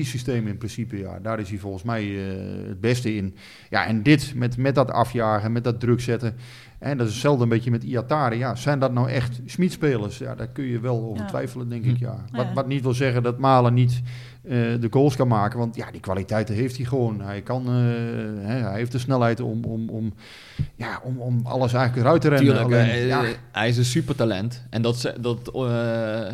systeem in principe. Ja, daar is hij volgens mij eh, het beste in. Ja, en dit met, met dat afjagen, met dat druk zetten... En dat is hetzelfde een beetje met Iatare. Ja, zijn dat nou echt Smit-spelers? Ja, daar kun je wel over Ja. twijfelen, denk Hm. ik. Ja. Wat, wat niet wil zeggen dat Malen niet eh, de goals kan maken. Want ja, die kwaliteiten heeft hij gewoon. Hij, kan, eh, hè, hij heeft de snelheid om, om, om, ja, om, om alles eigenlijk eruit te rennen. Tuurlijk, Alleen, eh, ja, hij is een supertalent. En dat, dat, eh,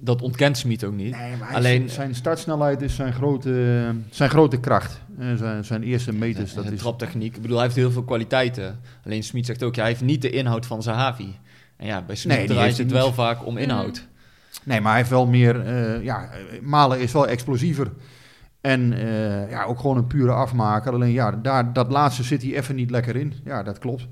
dat ontkent Smit ook niet. nee, maar hij- alleen- zijn startsnelheid is zijn grote, zijn grote kracht. Eh, zijn, zijn eerste meters. Dat de is, traptechniek. Ik bedoel, hij heeft heel veel kwaliteiten. Alleen Smit zegt ook, ja, hij heeft niet de inhoud van Zahavi. En ja, bij Smit Nee, draait het wel niet. vaak om inhoud. Nee, maar hij heeft wel meer. eh, ja, Malen is wel explosiever. En eh, ja, ook gewoon een pure afmaker. Alleen ja, daar, dat laatste zit hij even niet lekker in. Ja, dat klopt.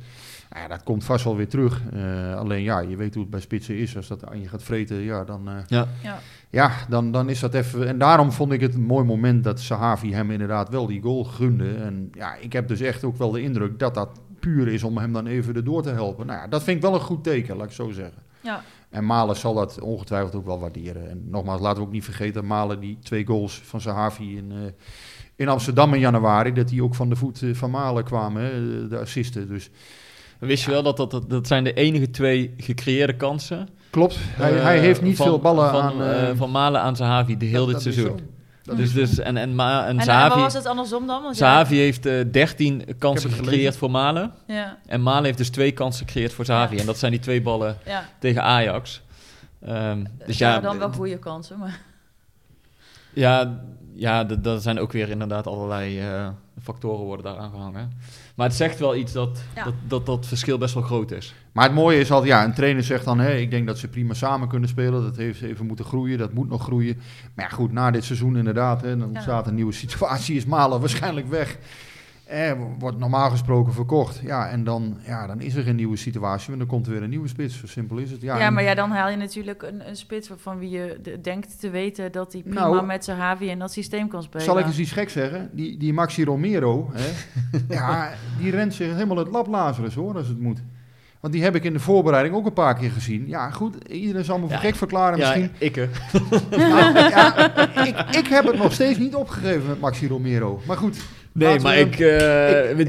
Nou ja, dat komt vast wel weer terug. Eh, alleen ja, je weet hoe het bij spitsen is. Als dat aan je gaat vreten, ja, dan, eh, Ja. Ja. ja, dan, dan is dat even. En daarom vond ik het een mooi moment dat Sahavi hem inderdaad wel die goal gunde. En ja, ik heb dus echt ook wel de indruk dat dat puur is om hem dan even erdoor te helpen. Nou ja, dat vind ik wel een goed teken, laat ik zo zeggen. Ja. En Malen zal dat ongetwijfeld ook wel waarderen. En nogmaals, laten we ook niet vergeten, Malen die twee goals van Sahavi in, eh, in Amsterdam in januari, dat die ook van de voet van Malen kwamen, hè, de assisten. Dus Wist je wel dat dat, dat dat zijn de enige twee gecreëerde kansen? klopt, hij, eh, hij heeft niet van- veel ballen van, aan... eh, eh, van Malen aan Zahavi de heel dat- dit dat seizoen. Dus, is zo. dus, en, en, Ma- en En, en Zahavi, waar was het andersom dan? Want Zahavi heeft eh 13 kansen gecreëerd voor Malen. Ja, En Malen heeft dus twee kansen gecreëerd voor Zahavi. Ja. En dat zijn die twee ballen ja. tegen Ajax. Ehm, dus ja, dan wel goede kansen. Maar... Ja, ja dat zijn ook weer inderdaad allerlei eh, factoren worden daar aangehangen. Maar het zegt wel iets dat, Ja. dat, dat dat verschil best wel groot is. Maar het mooie is altijd, ja, een trainer zegt dan, hè, ik denk dat ze prima samen kunnen spelen. Dat heeft even moeten groeien, dat moet nog groeien. Maar ja, goed, na dit seizoen inderdaad, hè, dan ontstaat een nieuwe situatie, is Malen waarschijnlijk weg. Eh, wordt normaal gesproken verkocht. Ja, en dan, ja, dan is er geen nieuwe situatie, want dan komt er weer een nieuwe spits. Zo simpel is het. Ja, Ja, en- maar ja, dan haal je natuurlijk een, een spits van wie je de- denkt te weten dat hij prima Nou, met zijn Havi in dat systeem kan spelen. Zal ik eens iets gek zeggen? Die, die Maxi Romero, hè, ja, die rent zich helemaal het lab Lazarus hoor, als het moet. Want die heb ik in de voorbereiding ook een paar keer gezien. Ja, goed, iedereen zal me voor Ja, gek verklaren misschien. Ja, ik hè. Nou, ja, ik, ik heb het nog steeds niet opgegeven met Maxi Romero. Maar goed. Nee, laten maar we- ik,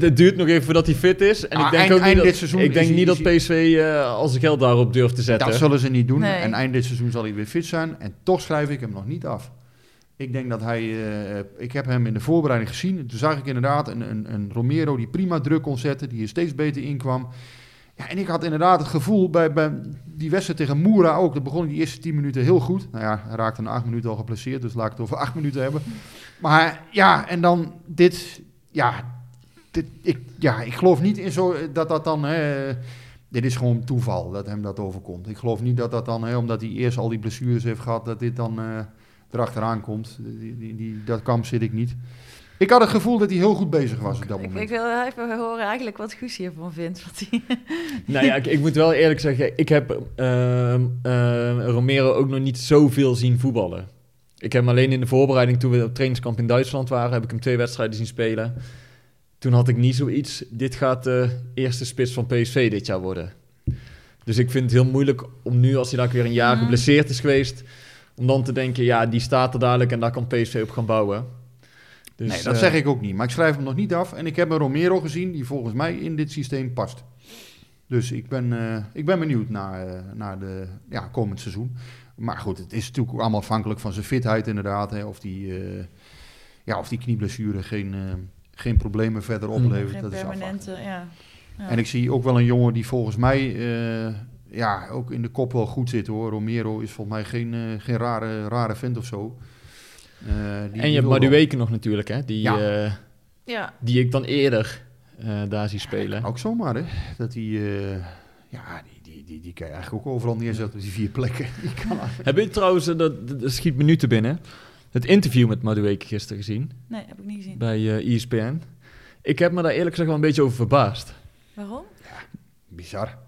eh, het duurt nog even voordat hij fit is. En Ah, ik denk eind- ook niet dat, dit seizoen ik denk niet dat PSV eh al zijn geld daarop durft te zetten. Dat zullen ze niet doen. Nee. En eind dit seizoen zal hij weer fit zijn. En toch schrijf ik hem nog niet af. Ik denk dat hij... eh, ik heb hem in de voorbereiding gezien. Toen zag ik inderdaad een, een, een Romero die prima druk kon zetten. Die er steeds beter inkwam. Ja, en ik had inderdaad het gevoel bij, bij die wedstrijd tegen Moera ook. Dat begon in die eerste 10 minuten heel goed. Nou ja, hij raakte na 8 minuten al geplaceerd. Dus laat ik het over 8 minuten hebben. Maar ja, en dan dit... ja, dit, ik, ja, ik geloof niet in zo dat dat dan. Hè, dit is gewoon toeval dat hem dat overkomt. Ik geloof niet dat dat dan, hè, omdat hij eerst al die blessures heeft gehad, dat dit dan eh, erachteraan komt. Die, die, dat kamp zit ik niet. Ik had het gevoel dat hij heel goed bezig was op dat Ik, moment. ik wil even horen eigenlijk wat Guus hiervan vindt. Wat hij... Nou ja, ik, ik moet wel eerlijk zeggen, ik heb ehm, ehm, Romero ook nog niet zoveel zien voetballen. Ik heb hem alleen in de voorbereiding, toen we op trainingskamp in Duitsland waren, heb ik hem twee wedstrijden zien spelen. Toen had ik niet zoiets, dit gaat de eerste spits van PSV dit jaar worden. Dus ik vind het heel moeilijk om nu, als hij daar weer een jaar geblesseerd is geweest, om dan te denken, ja, die staat er dadelijk en daar kan PSV op gaan bouwen. Dus, nee, dat eh, zeg ik ook niet. Maar ik schrijf hem nog niet af. En ik heb een Romero gezien die volgens mij in dit systeem past. Dus ik ben, eh, ik ben benieuwd naar, eh, naar de ja, komend seizoen. Maar goed, het is natuurlijk allemaal afhankelijk van zijn fitheid inderdaad. Hè, of, die, eh, ja, of die knieblessure geen, eh, geen problemen verder Hmm. oplevert. Geen dat is permanente, ja. ja. En ik zie ook wel een jongen die volgens mij eh, ja, ook in de kop wel goed zit hoor. Romero is volgens mij geen, eh, geen rare, rare vent of zo. Eh, die- en je hebt Madueke nog natuurlijk, hè, die, Ja. eh, ja. die ik dan eerder eh, daar zie spelen. Ook zomaar, hè? Dat die, eh, ja, die, die, die, die kan je eigenlijk ook overal neerzetten op die vier plekken. Die kan eigenlijk- Heb je trouwens, dat, schiet me nu te binnen, het interview met Madueke gisteren gezien Nee, heb ik niet gezien. bij eh ESPN? Ik heb me daar eerlijk gezegd wel een beetje over verbaasd. Waarom? Bizar.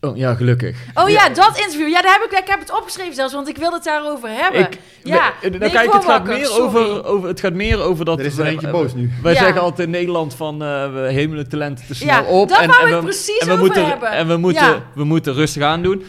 Oh, ja, gelukkig. Oh ja, dat interview. Ja, daar heb ik, ik heb het opgeschreven zelfs, want ik wil het daarover hebben. Ik, ja, nee, nou, nee, kijk, het gaat, meer sorry. over, over, het gaat meer over dat... Er is er eentje boos nu. Wij Ja. zeggen altijd in Nederland van uh, we hemelen talenten te snel Ja, op. daar en, wou en ik we, precies en we over moeten, hebben. En we moeten, Ja. we moeten rustig aan doen.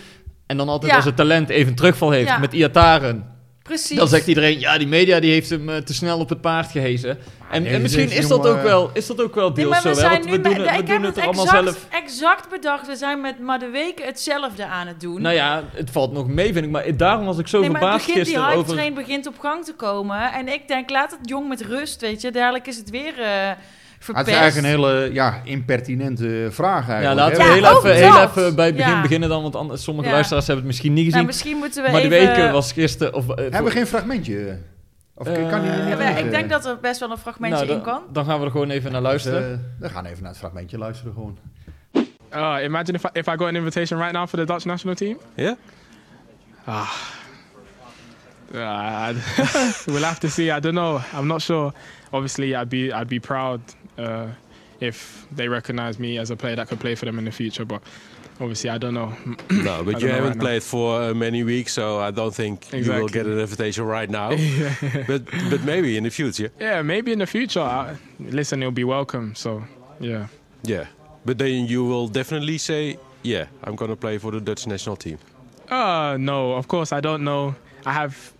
En dan altijd Ja. als het talent even terugval heeft Ja. met Iataren. Precies. Dan zegt iedereen, ja, die media die heeft hem eh, te snel op het paard gehezen. En, deze- en misschien is dat, jongen- ook wel, is dat ook wel Nee, deels maar we zo. Zijn nu we doen, met- het- we ik doen heb het het allemaal exact, zelf. exact bedacht. We zijn met maar de weken hetzelfde aan het doen. Nou ja, het valt nog mee, vind ik. Maar daarom was ik zo nee, maar het verbaasd begint, die gisteren hype over... train begint op gang te komen. En ik denk, laat het jong met rust, weet je. Dadelijk is het weer eh verpest. het is eigenlijk een hele ja, impertinente vraag Ja, eigenlijk. laten hè? we Ja, heel, even, heel even bij het begin Ja. beginnen dan. Want anders, sommige Ja. luisteraars hebben het misschien niet gezien. Nou, misschien moeten we maar de weken was gisteren... Of, eh, Hebben we geen fragmentje? Of Eh, kan die er Ja, ik denk dat er best wel een fragmentje nou, in kan. dan gaan we er gewoon even naar Dus, luisteren. eh, we gaan even naar het fragmentje luisteren gewoon. Uh, imagine if I, if I got an invitation right now for the Dutch national team. Yeah? Ah. Uh, we'll have to see. I don't know. I'm not sure. Obviously, I'd be I'd be proud uh, if they recognise me as a player that could play for them in the future. But obviously, I don't know. No, but you haven't right played for uh, many weeks, so I don't think you will get an invitation right now. but but maybe in the future. yeah, maybe in the future. I, listen, it'll be welcome. So yeah. Yeah. But then you will definitely say, yeah, I'm going to play for the Dutch national team. Uh, no, of course I don't know. I have,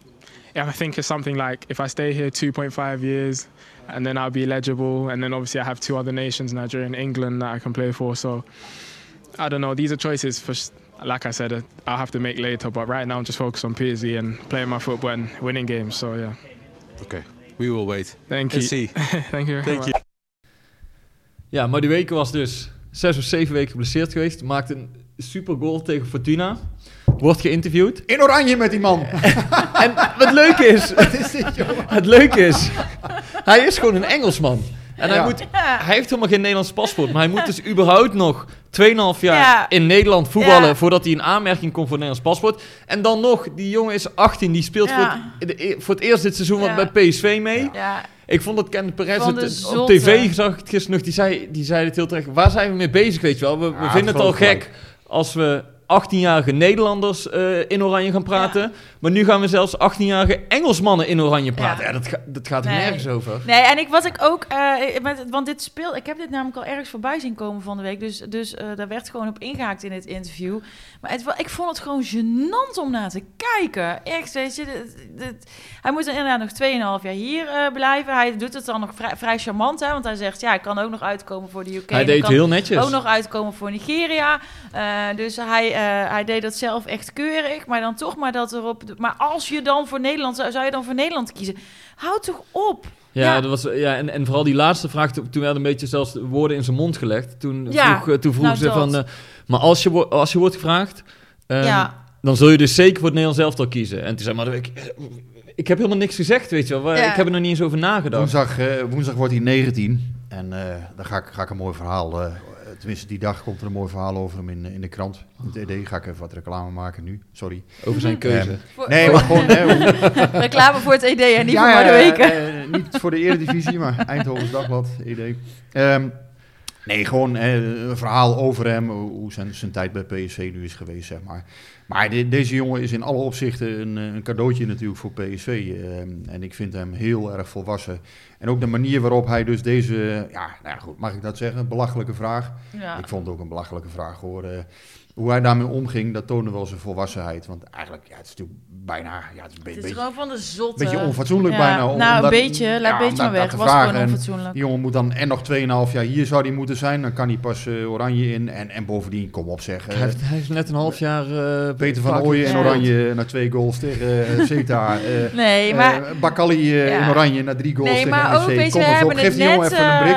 I think it's something like if I stay here 2.5 years, and then I'll be eligible, and then obviously I have two other nations, Nigeria and England, that I can play for. So I don't know. These are choices for, like I said, uh, I'll have to make later. But right now I'm just focused on PSV and playing my football and winning games. So yeah, Okay. We will wait thank you. see. thank you. Thank you. Ja, maar die weken was dus zes of zeven weken geblesseerd geweest. Maakte een super goal tegen Fortuna. Wordt geïnterviewd. In oranje met die man. En wat leuk is, Wat is dit, joh? het leuke is, hij is gewoon een Engelsman. En hij, moet, hij heeft helemaal geen Nederlands paspoort. Maar hij moet dus überhaupt nog 2,5 jaar Ja. in Nederland voetballen... Ja. voordat hij in aanmerking komt voor een Nederlands paspoort. En dan nog, die jongen is 18, die speelt Ja. voor, het, de- voor het eerst dit seizoen Ja. wat bij PSV mee. Ja, Ik vond dat Kenneth Perez het, op tv zag ik het gisteren nog, die zei, die zei het heel terecht. Waar zijn we mee bezig, weet je wel? We, we Ja, vinden het al gek als we 18-jarige Nederlanders eh, in oranje gaan praten. Maar nu gaan we zelfs 18-jarige Engelsmannen in oranje praten. Ja, Ja. dat, ga- dat gaat er Nee. nergens over. Nee, en ik, wat ik ook, met, want dit speel, ik heb dit namelijk al ergens voorbij zien komen van de week, dus, dus eh, daar werd gewoon op ingehaakt in het interview. Maar het, ik vond het gewoon gênant om naar te kijken. Echt, weet je, dit- dit- hij moet dan inderdaad nog 2,5 jaar hier blijven. Hij doet het dan nog vrij, vrij charmant, hè, want hij zegt, ja, ik kan ook nog uitkomen voor de UK. hij deed kan heel netjes. ook nog uitkomen voor Nigeria. Dus hij, eh, hij deed dat zelf echt keurig. Maar dan toch maar dat erop. Maar als je dan voor Nederland zou, zou je dan voor Nederland kiezen? Houd toch op. Ja, Ja. Dat was, ja en, en vooral die laatste vraag, toen toen werden een beetje zelfs de woorden in zijn mond gelegd. Toen Ja, vroeg, eh, toen vroeg nou ze dat. van, eh, maar als je, als je wordt gevraagd, ehm, ja. dan zul je dus zeker voor het Nederlands elftal kiezen. En toen zei maar, ik, ik heb helemaal niks gezegd, weet je wel. Ja. Ik heb er nog niet eens over nagedacht. Woensdag, eh, woensdag wordt hij 19. En eh daar ga ik, ga ik een mooi verhaal, eh, tenminste die dag komt er een mooi verhaal over hem in, in de krant. In het ED ga ik even wat reclame maken nu, sorry. Over zijn keuze. Ehm, Voor- nee, maar gewoon... Reclame voor het ED en niet Ja, voor de weken. eh, niet voor de Eredivisie, maar Eindhovens Dagblad, ED. Ehm, nee, gewoon eh, een verhaal over hem, hoe zijn, zijn tijd bij PSV nu is geweest, zeg maar. Maar de- deze jongen is in alle opzichten een, eh, een cadeautje natuurlijk voor PSV. ehm, en ik vind hem heel erg volwassen. En ook de manier waarop hij dus deze, ja, nou ja, goed, mag ik dat zeggen, belachelijke vraag. Ja. Ik vond het ook een belachelijke vraag hoor. eh, hoe hij daarmee omging, dat toonde wel zijn volwassenheid. Want eigenlijk, ja, het is natuurlijk bijna, ja, het is een be- Het is beetje gewoon van de zotte. beetje onfatsoenlijk Ja, bijna. om- Nou, een dat- beetje. Laat ja, een beetje maar weg. was gewoon vragen. En onfatsoenlijk. Die jongen moet dan en nog 2,5 jaar hier zou hij moeten zijn. Dan kan hij pas eh, oranje in. En, en bovendien, kom op zeg. eh, hij, heeft, hij heeft net een half jaar... eh, Peter van Ooyen in Ja. oranje naar twee goals tegen eh Zeta. eh Nee, maar... eh, Bakali eh, Ja. in oranje naar drie goals Nee, tegen maar ook, weet je, Kom we hebben, geef die jongen net, even een eh, brik.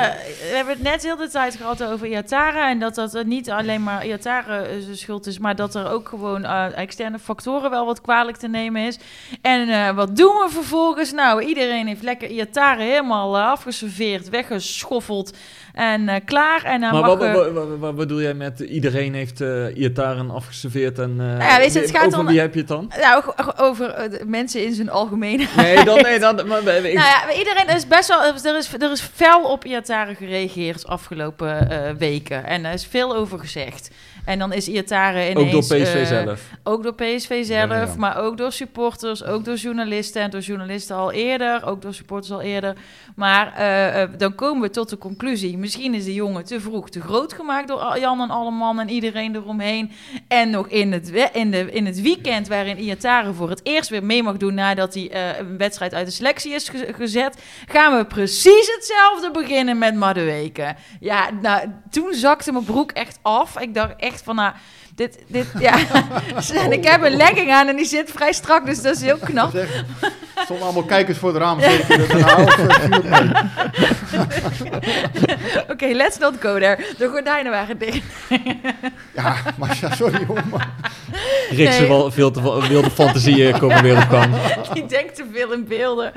we hebben het net heel de tijd gehad over Iatara. En dat dat eh, niet alleen maar Iatara eh, zijn schuld is, maar dat er ook gewoon eh, externe factoren wel wat kwalijk te nemen is. En eh, wat doen we vervolgens? Nou, iedereen heeft lekker Iatara helemaal eh, afgeserveerd, weggeschoffeld en eh, klaar. En dan Maar mag wat, wat, wat, wat- wat bedoel jij met iedereen heeft uh, Iataren afgeserveerd en... eh, ja, weet je, het gaat over om- wie heb je het dan? nou, over mensen in zijn algemeen. Nee, dan, nee, dan, maar, ik, Nou ja, iedereen er is best wel. Er is, er is fel op Iatare gereageerd afgelopen weken. En er is veel over gezegd. En dan is Iatare ineens... ook door PSV zelf. Ook door PSV zelf, Ja, ja. maar ook door supporters, ook door journalisten en door journalisten al eerder, ook door supporters al eerder. Maar eh, eh, dan komen we tot de conclusie, misschien is de jongen te vroeg te groot gemaakt door Jan en Alleman en iedereen eromheen. En nog in het, in de, in het weekend waarin Iatare voor het eerst weer mee mag doen nadat hij eh, een wedstrijd uit de selectie is ge- gezet, gaan we precies hetzelfde beginnen met Madueke. Ja, nou, toen zakte mijn broek echt af. Ik dacht echt van, nou, dit, dit, ja. en ik heb een legging aan en die zit vrij strak, dus dat is heel knap. Zeg, er stonden allemaal kijkers voor het raam. Eh. Oké, let's not go there. De gordijnen waren dicht. Ja, maar ja, sorry hoor. Maar, nee. wel veel te wilde fantasieën komen weer op gang. Die denkt te veel in beelden.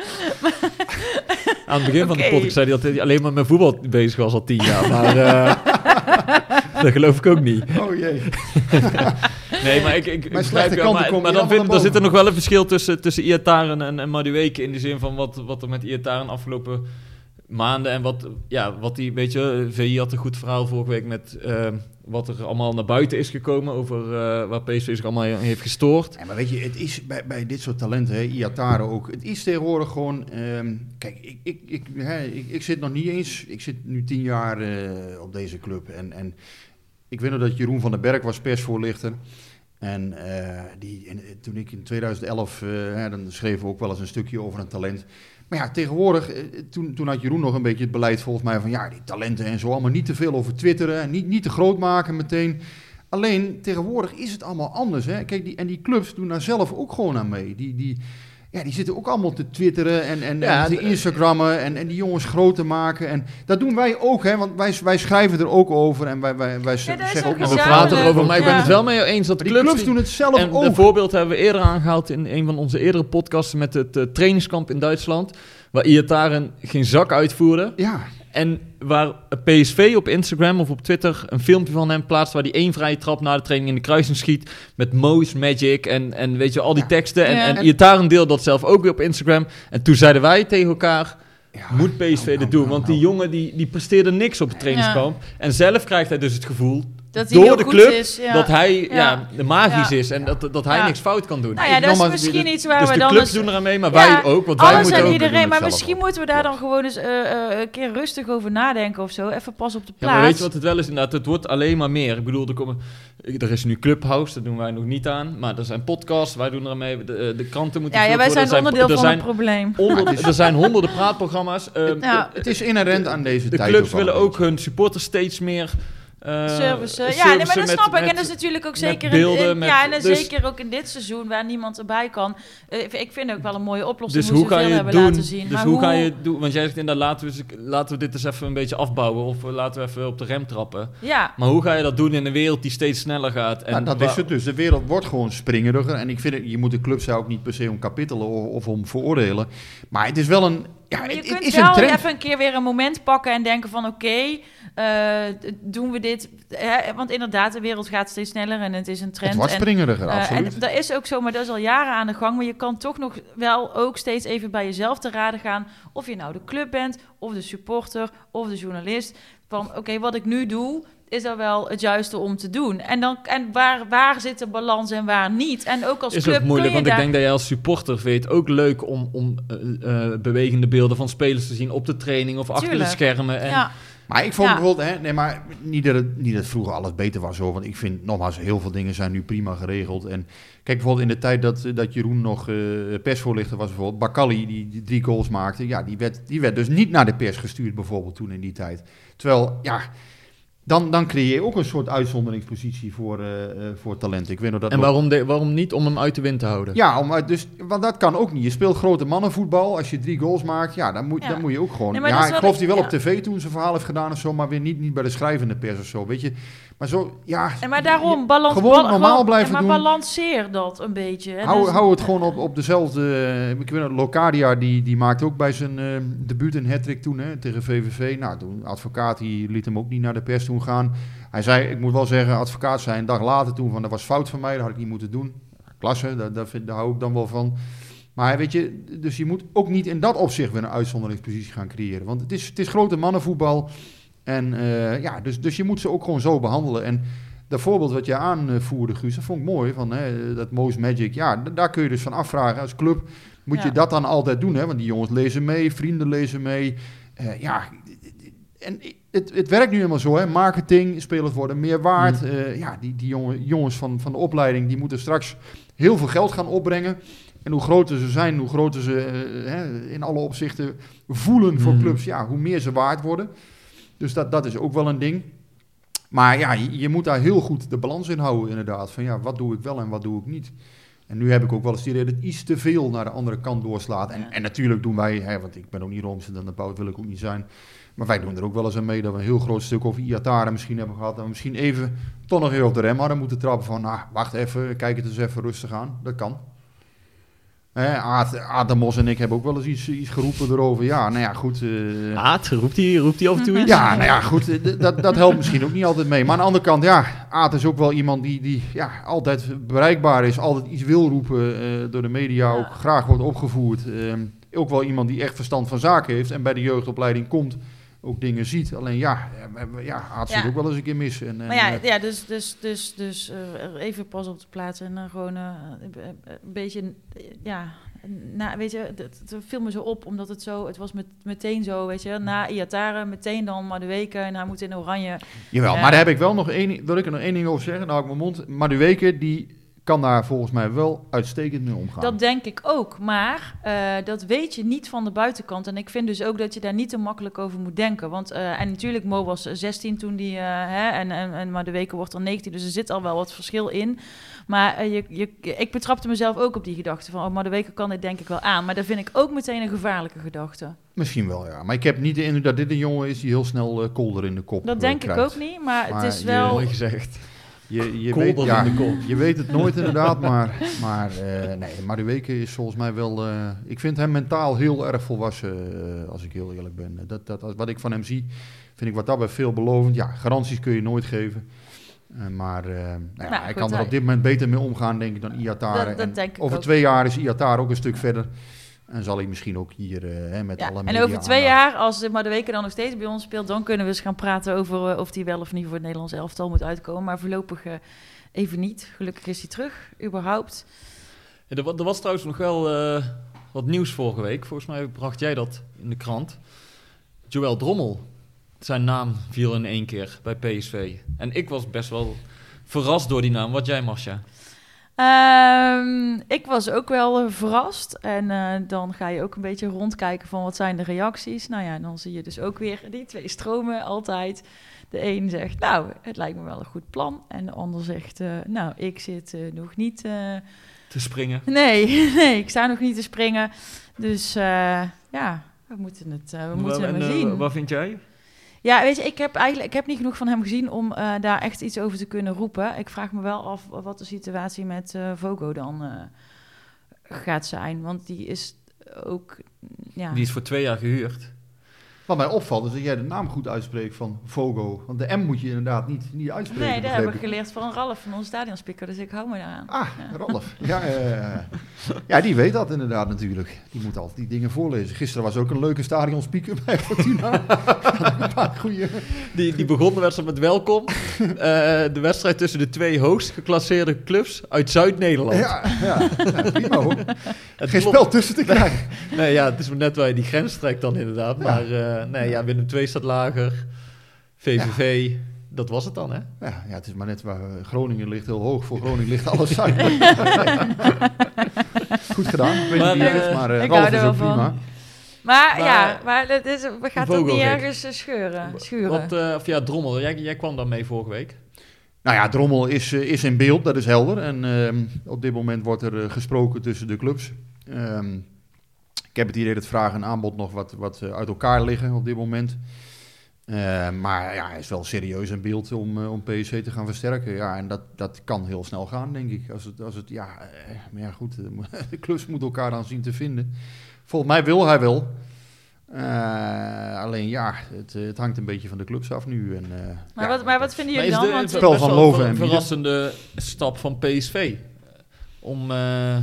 Aan het begin van de podcast zei hij dat hij alleen maar met voetbal bezig was al tien jaar. Maar eh, dat geloof ik ook niet. oh jee. Nee, maar ik, ik, begrijp je, maar, maar dan, vind, dan zit er nog wel een verschil tussen, tussen Iataren en, en Madueke. In de zin van wat, wat er met Iataren afgelopen maanden en wat, ja, wat die, weet je, VI had een goed verhaal vorige week met eh, wat er allemaal naar buiten is gekomen over eh, waar PSV zich allemaal heeft gestoord. Ja, maar weet je, het is bij, bij dit soort talenten, hè, Iatare ook, het is tegenwoordig gewoon... ehm, kijk, ik, ik, ik, hè, ik, ik zit nog niet eens... Ik zit nu tien jaar eh, op deze club. En, en ik weet nog dat Jeroen van den Berg was persvoorlichter. En eh, die, eh, toen ik in 2011, eh, dan schreven we ook wel eens een stukje over een talent. Maar ja, tegenwoordig, toen, toen had Jeroen nog een beetje het beleid volgens mij van... Ja, die talenten en zo, allemaal niet te veel over twitteren. En niet, niet te groot maken meteen. Alleen tegenwoordig is het allemaal anders. Hè? Kijk, die, en die clubs doen daar zelf ook gewoon aan mee. Die, die, ja, die zitten ook allemaal te twitteren en, en, Ja, en te d- Instagrammen en, en die jongens groot te maken. En dat doen wij ook, hè? want wij, wij schrijven er ook over en wij, wij, wij zeggen ook nog We praten erover, maar ik ben Ja. het wel met je eens dat die clubs... clubs doen het zelf en ook. een voorbeeld hebben we eerder aangehaald in een van onze eerdere podcasts met het eh, trainingskamp in Duitsland. Waar Iataren geen zak uitvoerde. Ja, En waar PSV op Instagram of op Twitter een filmpje van hem plaatst... waar hij één vrije trap na de training in de kruising schiet... met Mo's Magic en, en weet je, al die Ja. teksten. En, Ja. en Iataren deelde dat zelf ook weer op Instagram. En toen zeiden wij tegen elkaar... ja. Moet PSV Nou, dit doen? nou, Want die nou. jongen die, die presteerde niks op het trainingskamp. En zelf krijgt hij dus het gevoel Dat hij door heel de goed club is. Ja. dat hij ja. Ja. de magisch Ja. is en dat, dat hij Ja. niks fout kan doen. Nou ja, dat is misschien dit- iets waar dus we de dan... clubs eens- doen eraan mee, maar Ja, wij ook. Want wij moeten en ook... iedereen, maar misschien moeten we daar dan gewoon eens eh, eh, een keer rustig over nadenken of zo. Even pas op de Ja, plaats. maar weet je wat het wel is? Inderdaad, het wordt alleen maar meer. Ik bedoel, er, komen, er is nu Clubhouse, dat doen wij nog niet aan. Maar er zijn podcasts, wij doen er aan mee. De, eh, de kranten moeten ja, ja, wij zijn worden. onderdeel er van zijn, het probleem. Honderden, er zijn honderden praatprogramma's. Ehm, Ja. Het is inherent aan deze de tijd. clubs wel willen ook hun supporters steeds meer... eh, service. Ja, nee, maar dat met- snap ik. en dat is natuurlijk ook zeker beelden, in, in- met- ja, en dan dus- zeker ook in dit seizoen waar niemand erbij kan. Eh, ik vind ook wel een mooie oplossing Dus hoe, hoe je hebben doen? laten zien. Dus maar hoe ga je het doen? Want jij zegt inderdaad, laten we, laten we dit eens even een beetje afbouwen. Of eh, laten we even op de rem trappen. Ja, Maar hoe ga je dat doen in een wereld die steeds sneller gaat? En Nou, dat is het dus. De wereld wordt gewoon springeriger. En ik vind het, je moet de clubs daar ook niet per se om kapitelen of, of om veroordelen. Maar het is wel een, ja, Maar je het, kunt het is wel een trend. even een keer weer een moment pakken en denken van oké, eh, doen we dit? Hè, want inderdaad, de wereld gaat steeds sneller en het is een trend. Het wordt en, springeriger, absoluut. en dat is ook zo, maar dat is al jaren aan de gang. Maar je kan toch nog wel ook steeds even bij jezelf te raden gaan. Of je nou de club bent, of de supporter, of de journalist. Van oké, wat ik nu doe, is dat wel het juiste om te doen? En, dan, en waar, waar zit de balans en waar niet? En ook als is club ook moeilijk, kun want ik denk dat jij als supporter vindt het ook leuk om, om eh, eh, bewegende beelden van spelers te zien op de training of achter Tuurlijk. de schermen. En, Ja, Maar ik vond Ja. bijvoorbeeld, hè, nee, maar niet dat, het, niet dat vroeger alles beter was hoor. Want ik vind nogmaals, heel veel dingen zijn nu prima geregeld. En kijk bijvoorbeeld in de tijd dat, dat Jeroen nog eh, persvoorlichter was, bijvoorbeeld Bakali, die, die drie goals maakte. Ja, die werd, die werd dus niet naar de pers gestuurd, bijvoorbeeld toen in die tijd. Terwijl, ja, dan, dan creëer je ook een soort uitzonderingspositie voor, eh, eh, voor talent. Ik weet nog dat en waarom, de, waarom niet om hem uit de wind te houden? Ja, om, uit- dus, want dat kan ook niet. Je speelt grote mannenvoetbal. Als je drie goals maakt, ja, dan moet, Ja. dan moet je ook gewoon... Nee, ja, ik geloof die wel ja. op tv toen zijn verhaal heeft gedaan of zo, maar weer niet, niet bij de schrijvende pers of zo, weet je. Maar zo, ja... En maar daarom, balans, Gewoon normaal gewoon- blijven ja, maar doen. balanceer dat een beetje. hè. Hou, Dus- hou het gewoon op, op dezelfde... eh, Ik weet Locadia, die, die maakte ook bij zijn eh debuut een hat toen hè, tegen VVV. Nou, toen advocaat, die liet hem ook niet naar de pers toen gaan. Hij zei, ik moet wel zeggen, advocaat zei een dag later toen van, dat was fout van mij, dat had ik niet moeten doen. Klasse, daar, daar, vind, daar hou ik dan wel van. Maar weet je, dus je moet ook niet in dat opzicht weer een uitzonderingspositie gaan creëren. Want het is, het is grote mannenvoetbal. En eh, ja, dus, dus je moet ze ook gewoon zo behandelen. En dat voorbeeld wat je aanvoerde, Guus, dat vond ik mooi. Van, hè, dat Mo's Magic, ja, daar kun je dus van afvragen als club. Moet je dat dan altijd doen? Hè? Want die jongens lezen mee, vrienden lezen mee. Eh, ja, en het, het werkt nu helemaal zo. Hè? Marketing, spelers worden meer waard. Mm. Eh, ja, die, die jongen, jongens van, van de opleiding, die moeten straks heel veel geld gaan opbrengen. En hoe groter ze zijn, hoe groter ze hè, in alle opzichten voelen voor Mm. clubs, ja, hoe meer ze waard worden. Dus dat, dat is ook wel een ding. Maar ja, je, je moet daar heel goed de balans in houden, inderdaad. Van ja, wat doe ik wel en wat doe ik niet. En nu heb ik ook wel eens het idee dat iets te veel naar de andere kant doorslaat. En, en natuurlijk doen wij, hè, want ik ben ook niet Roomse, dan de bout wil ik ook niet zijn. Maar wij doen er ook wel eens aan mee dat we een heel groot stuk over Iataren misschien hebben gehad. En we misschien even toch nog even op de rem hadden moeten trappen van, nou, wacht even, kijk het eens even rustig aan. Dat kan. Hè, Aad, Aad de Mos en ik hebben ook wel eens iets, iets geroepen erover. Ja, nou ja, goed. eh, Aad, roept hij, roept hij af en toe iets? ja, nou ja, goed, eh, dat, dat helpt misschien ook niet altijd mee. Maar aan de andere kant, ja, Aad is ook wel iemand die, die ja, altijd bereikbaar is, altijd iets wil roepen, eh, door de media Ja. ook graag wordt opgevoerd. Ehm, ook wel iemand die echt verstand van zaken heeft en bij de jeugdopleiding komt, ook dingen ziet. Alleen ja, eh, ja zit Ja. ook wel eens een keer mis. En, en, Maar ja, eh, ja dus, dus, dus, dus eh, even pas op de plaats en dan gewoon een beetje, ja, na, weet je, viel me zo op, omdat het zo, het was met, meteen zo, weet je, na Iataren, meteen dan maar de weken en hij moet in oranje. Jawel, Ja. maar daar heb ik wel nog één, wil ik er nog één ding over zeggen, nou ik mijn mond. Maar de weken, die kan daar volgens mij wel uitstekend mee omgaan. Dat denk ik ook, maar eh, dat weet je niet van de buitenkant. En ik vind dus ook dat je daar niet te makkelijk over moet denken. Want, eh, en natuurlijk, Mo was 16 toen die, eh, hè, en, en, en, maar de weken wordt er 19, dus er zit al wel wat verschil in. Maar eh, je, je, ik betrapte mezelf ook op die gedachte van, oh, maar de weken kan dit denk ik wel aan. Maar dat vind ik ook meteen een gevaarlijke gedachte. Misschien wel, ja. Maar ik heb niet de indruk dat dit een jongen is die heel snel eh, kolder in de kop Dat eh, denk ik ook niet, maar, Maar het is wel... Mooi gezegd. Je, je, weet, ja, in de kop. je weet het nooit inderdaad, maar, maar eh nee, Madueke is volgens mij wel... eh, ik vind hem mentaal heel erg volwassen, eh, als ik heel eerlijk ben. Dat, dat, wat ik van hem zie, vind ik wat daarbij veelbelovend. Ja, garanties kun je nooit geven. Maar eh, nou ja, Nou, hij goed, kan er hij- op dit moment beter mee omgaan, denk ik, dan Iatare. Dat- dat En denk ik over ook. twee jaar is Iatare ook een stuk verder. En zal hij misschien ook hier eh, hè, met Ja, alle en media over twee aandacht- jaar, als maar de weken dan nog steeds bij ons speelt, dan kunnen we eens gaan praten over eh, of hij wel of niet voor het Nederlands elftal moet uitkomen. Maar voorlopig eh, even niet. Gelukkig is hij terug, überhaupt. Ja, er, er was trouwens nog wel eh, wat nieuws vorige week. Volgens mij bracht jij dat in de krant. Joël Drommel. Zijn naam viel in één keer bij PSV. En ik was best wel verrast door die naam. Wat jij, Marcia? Ehm, ik was ook wel eh, verrast. En eh, dan ga je ook een beetje rondkijken van wat zijn de reacties. Nou ja, dan zie je dus ook weer die twee stromen altijd. De een zegt, nou, het lijkt me wel een goed plan. En de ander zegt, eh, nou, ik zit nog niet... Te springen. Nee, nee, ik sta nog niet te springen. Dus ja, we moeten het, we moeten het maar zien. Wat vind jij? Ja, weet je, ik heb eigenlijk ik heb niet genoeg van hem gezien om eh, daar echt iets over te kunnen roepen. Ik vraag me wel af wat de situatie met eh Vogo dan eh, gaat zijn. Want die is ook ja. Die is voor twee jaar gehuurd. Wat mij opvalt is dat jij de naam goed uitspreekt van Fogo. Want de M moet je inderdaad niet, niet uitspreken. Nee, dat begreep heb ik geleerd van Ralf van onze stadionspeaker, dus ik hou me daaraan. Ah, Ja. Rolf. Ja, eh, ja, die weet dat inderdaad natuurlijk. Die moet altijd die dingen voorlezen. Gisteren was ook een leuke stadionspeaker bij Fortuna. een paar goeie... Die, die begon de wedstrijd met welkom. Eh, de wedstrijd tussen de twee hoogst geclasseerde clubs uit Zuid-Nederland. Ja, ja, ja, prima hoor. Het Geen klopt. spel tussen te krijgen. Nee, ja, het is maar net waar je die grens trekt dan inderdaad. Maar eh, nee, ja, Willem II staat lager. VVV, dat was het dan, hè? Ja, ja, het is maar net waar eh, Groningen ligt heel hoog. Voor Groningen ligt alles zuid. Goed gedaan. Ik weet Maar, niet wie eh, maar eh, ik Ralf hou is er van. prima. Maar, Maar- ja, maar het is, we gaan toch niet ergens eh, scheuren, schuren. Wat, eh, of ja, Drommel, jij, jij kwam daar mee vorige week. Nou ja, Drommel is, eh, is in beeld, dat is helder. En ehm, op dit moment wordt er eh, gesproken tussen de clubs. Ehm, ik heb het idee dat vraag en aanbod nog wat, wat eh, uit elkaar liggen op dit moment. Ehm, maar ja, hij is wel serieus in beeld om, eh, om PSV te gaan versterken. Ja, en dat, dat kan heel snel gaan, denk ik. Als het, als het, ja, eh, maar ja, goed, eh, de clubs moeten elkaar dan zien te vinden. Volgens mij wil hij wel. Eh, alleen ja, het, eh, het hangt een beetje van de clubs af nu. En, eh, maar, ja, wat, maar wat vinden jullie is dan? spel van wel Loven een verrassende stap van PSV om, eh,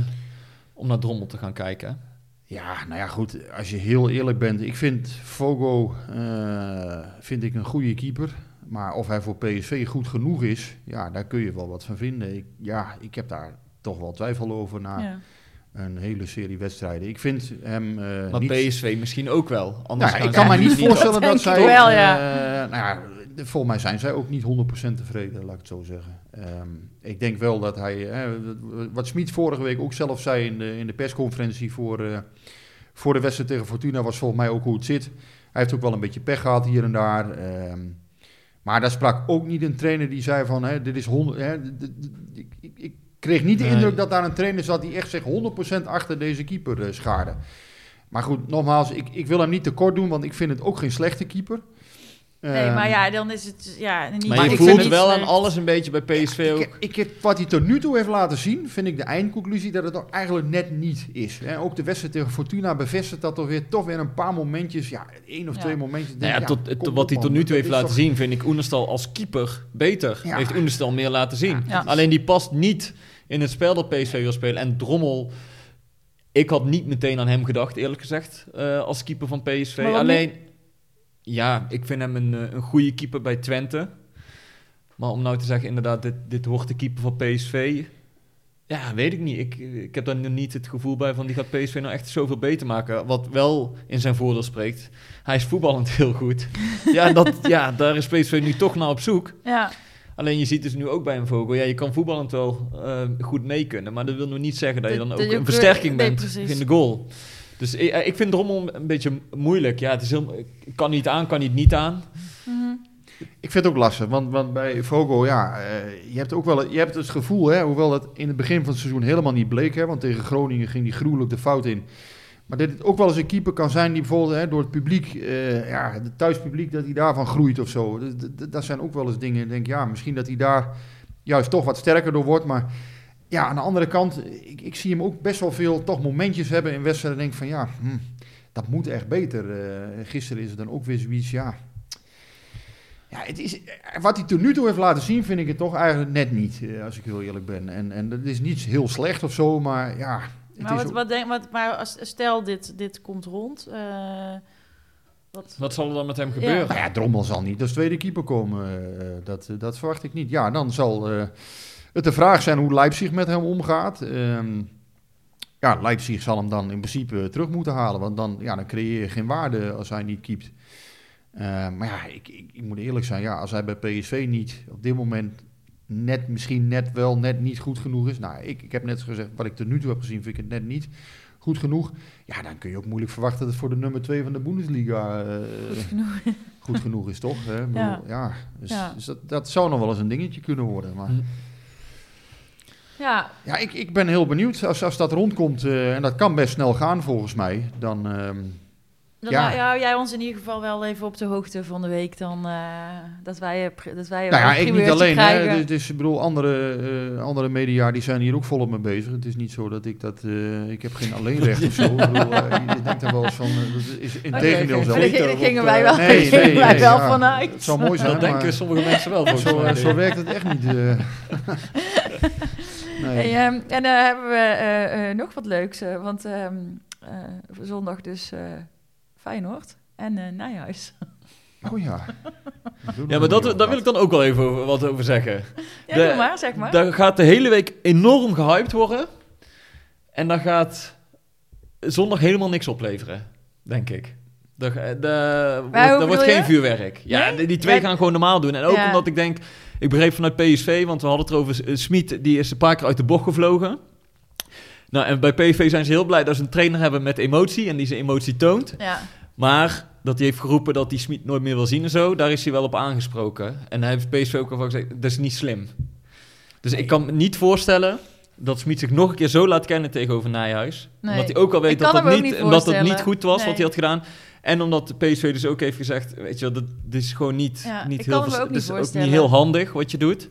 om naar Drommel te gaan kijken? Ja, nou ja, goed. Als je heel eerlijk bent, ik vind Fogo eh, vind ik een goede keeper. Maar of hij voor PSV goed genoeg is, ja, daar kun je wel wat van vinden. Ik, ja, ik heb daar toch wel twijfel over na ja. een hele serie wedstrijden. Ik vind hem eh Maar niet... PSV misschien ook wel. Anders Nou, gaan ik kan mij niet voorstellen dat dat, zij... wel, eh, nou ja, volgens mij zijn zij ook niet 100% tevreden, laat ik het zo zeggen. Ehm, ik denk wel dat hij... eh, wat Smit vorige week ook zelf zei in de, in de persconferentie voor, eh, voor de wedstrijd tegen Fortuna... was volgens mij ook hoe het zit. Hij heeft ook wel een beetje pech gehad hier en daar. ehm, maar daar sprak ook niet een trainer die zei van... Hè, dit is 100, hè, ik, ik, ik kreeg niet de Nee. indruk dat daar een trainer zat... die echt zich 100% achter deze keeper eh, schaarde. Maar goed, nogmaals, ik, ik wil hem niet tekort doen, want ik vind het ook geen slechte keeper. Nee, Ehm, maar ja, dan is het ja, niet Maar Maar je ik voelt vind het wel aan alles een beetje bij PSV ook. ik, ik, heb- wat hij tot nu toe heeft laten zien, vind ik de eindconclusie dat het eigenlijk net niet is. Hè. Ook de wedstrijd tegen Fortuna bevestigt dat toch weer, toch weer een paar momentjes, ja, één of Ja. twee momentjes. Nou ja, tot, kom tot op, wat hij tot nu toe heeft laten toch- zien, vind ik Oenestal als keeper beter. Ja. Heeft Oenestal meer laten zien. Ja. Alleen die past niet in het spel dat PSV wil spelen. En Drommel, ik had niet meteen aan hem gedacht, eerlijk gezegd, eh, als keeper van PSV. Alleen, ja, ik vind hem een, eh, een goede keeper bij Twente. Maar om nou te zeggen, inderdaad, dit, dit wordt de keeper van PSV. Ja, weet ik niet. Ik, ik heb daar nu niet het gevoel bij van die gaat PSV nou echt zoveel beter maken. Wat wel in zijn voordeel spreekt. Hij is voetballend heel goed. ja, dat, ja, daar is PSV nu toch naar op zoek. Ja, Alleen je ziet dus nu ook bij een vogel. Ja, je kan voetballend wel eh, goed mee kunnen. Maar dat wil nog niet zeggen dat je dan dat ook je een versterking bent in de goal. Dus ik, ik vind Drommel een beetje moeilijk. Ja, het is heel, ik kan niet aan, kan niet niet aan. mhm. Ik vind het ook lastig, want, want bij Vogel, ja, eh, je hebt ook wel je hebt het gevoel, hè, hoewel het in het begin van het seizoen helemaal niet bleek, hè, want tegen Groningen ging die gruwelijk de fout in. Maar dat het ook wel eens een keeper kan zijn die bijvoorbeeld hè, door het publiek, eh, ja, het thuispubliek, dat hij daarvan groeit of zo. Dat, dat, dat zijn ook wel eens dingen, ik denk ja, misschien dat hij daar juist toch wat sterker door wordt, maar ja, aan de andere kant, ik, ik zie hem ook best wel veel toch momentjes hebben in wedstrijden, denk ik van ja, hm, dat moet echt beter. Eh, gisteren is het dan ook weer zoiets, ja, ja, het is, wat hij tot nu toe heeft laten zien, vind ik het toch eigenlijk net niet, eh, als ik heel eerlijk ben. En, en dat is niet heel slecht of zo, maar ja. Het Maar, is wat, ook- wat denk, wat, maar als, stel dit, dit komt rond. eh, wat, Wat zal er dan met hem Ja. gebeuren? nou ja, Drommel zal niet als tweede keeper komen. eh, dat, dat verwacht ik niet. Ja, dan zal eh, het de vraag zijn hoe Leipzig met hem omgaat. Ehm, ja, Leipzig zal hem dan in principe terug moeten halen. Want dan, ja, dan creëer je geen waarde als hij niet keept. Eh, maar ja, ik, ik, ik moet eerlijk zijn. Ja, als hij bij PSV niet op dit moment net, misschien net wel, net niet goed genoeg is. Nou, ik, ik heb net gezegd, wat ik tot nu toe heb gezien, vind ik het net niet goed genoeg. Ja, dan kun je ook moeilijk verwachten dat het voor de nummer 2 van de Bundesliga eh, goed genoeg. goed genoeg is, toch? Hè? Ik bedoel, Ja. ja. dus, Ja. dus dat, dat zou nog wel eens een dingetje kunnen worden. Maar Hm. Ja, ja, ik, ik ben heel benieuwd. Als, als dat rondkomt, eh, en dat kan best snel gaan volgens mij, dan, ehm, Dan Ja. hou- jij ons in ieder geval wel even op de hoogte van de week dan eh, dat wij, dat wij Nou ja, een ik niet alleen. Hè. krijgen. Dus, dus ik bedoel, andere, eh, andere media die zijn hier ook volop mee bezig. Het is niet zo dat ik dat... eh, ik heb geen alleenrecht of zo. Ik bedoel, je denkt er wel eens van... dat is in tegendeel oké. zelfs. Daar gingen- wij wel, Nee, gingen nee, wij nee, wel ja. vanuit. Het zou mooi zijn, Dat denken sommige mensen wel zo, zo werkt het echt niet. eh. nee. Hey, ehm, en dan hebben we eh, eh, nog wat leuks, eh, want ehm, eh, zondag dus eh Feyenoord en eh Nijhuis. Oh ja. Ja, maar dat, daar wil ik dan ook wel even over- wat over zeggen. Ja, De- doe maar, zeg maar. Daar gaat de hele week enorm gehyped worden. En dat gaat zondag helemaal niks opleveren, denk ik. Maar wordt- wordt geen vuurwerk. Ja, Nee? die, die twee Ja. gaan gewoon normaal doen. En ook Ja. omdat ik denk, ik begreep vanuit PSV, want we hadden het erover, eh, Smit, die is een paar keer uit de bocht gevlogen. Nou, en bij PSV zijn ze heel blij dat ze een trainer hebben met emotie en die zijn emotie toont. Ja. Maar dat hij heeft geroepen dat hij Smit nooit meer wil zien en zo, daar is hij wel op aangesproken. En hij heeft PSV ook al van gezegd, dat is niet slim. Dus ik kan me niet voorstellen dat Smit zich nog een keer zo laat kennen tegenover Nijhuis. Nee. Omdat hij ook al weet dat niet, niet omdat het niet voorstellen. goed was Nee. wat hij had gedaan. En omdat de PSV dus ook heeft gezegd, weet je wel, dat, is gewoon niet, Ja, niet heel vers- ook niet heel handig wat je doet.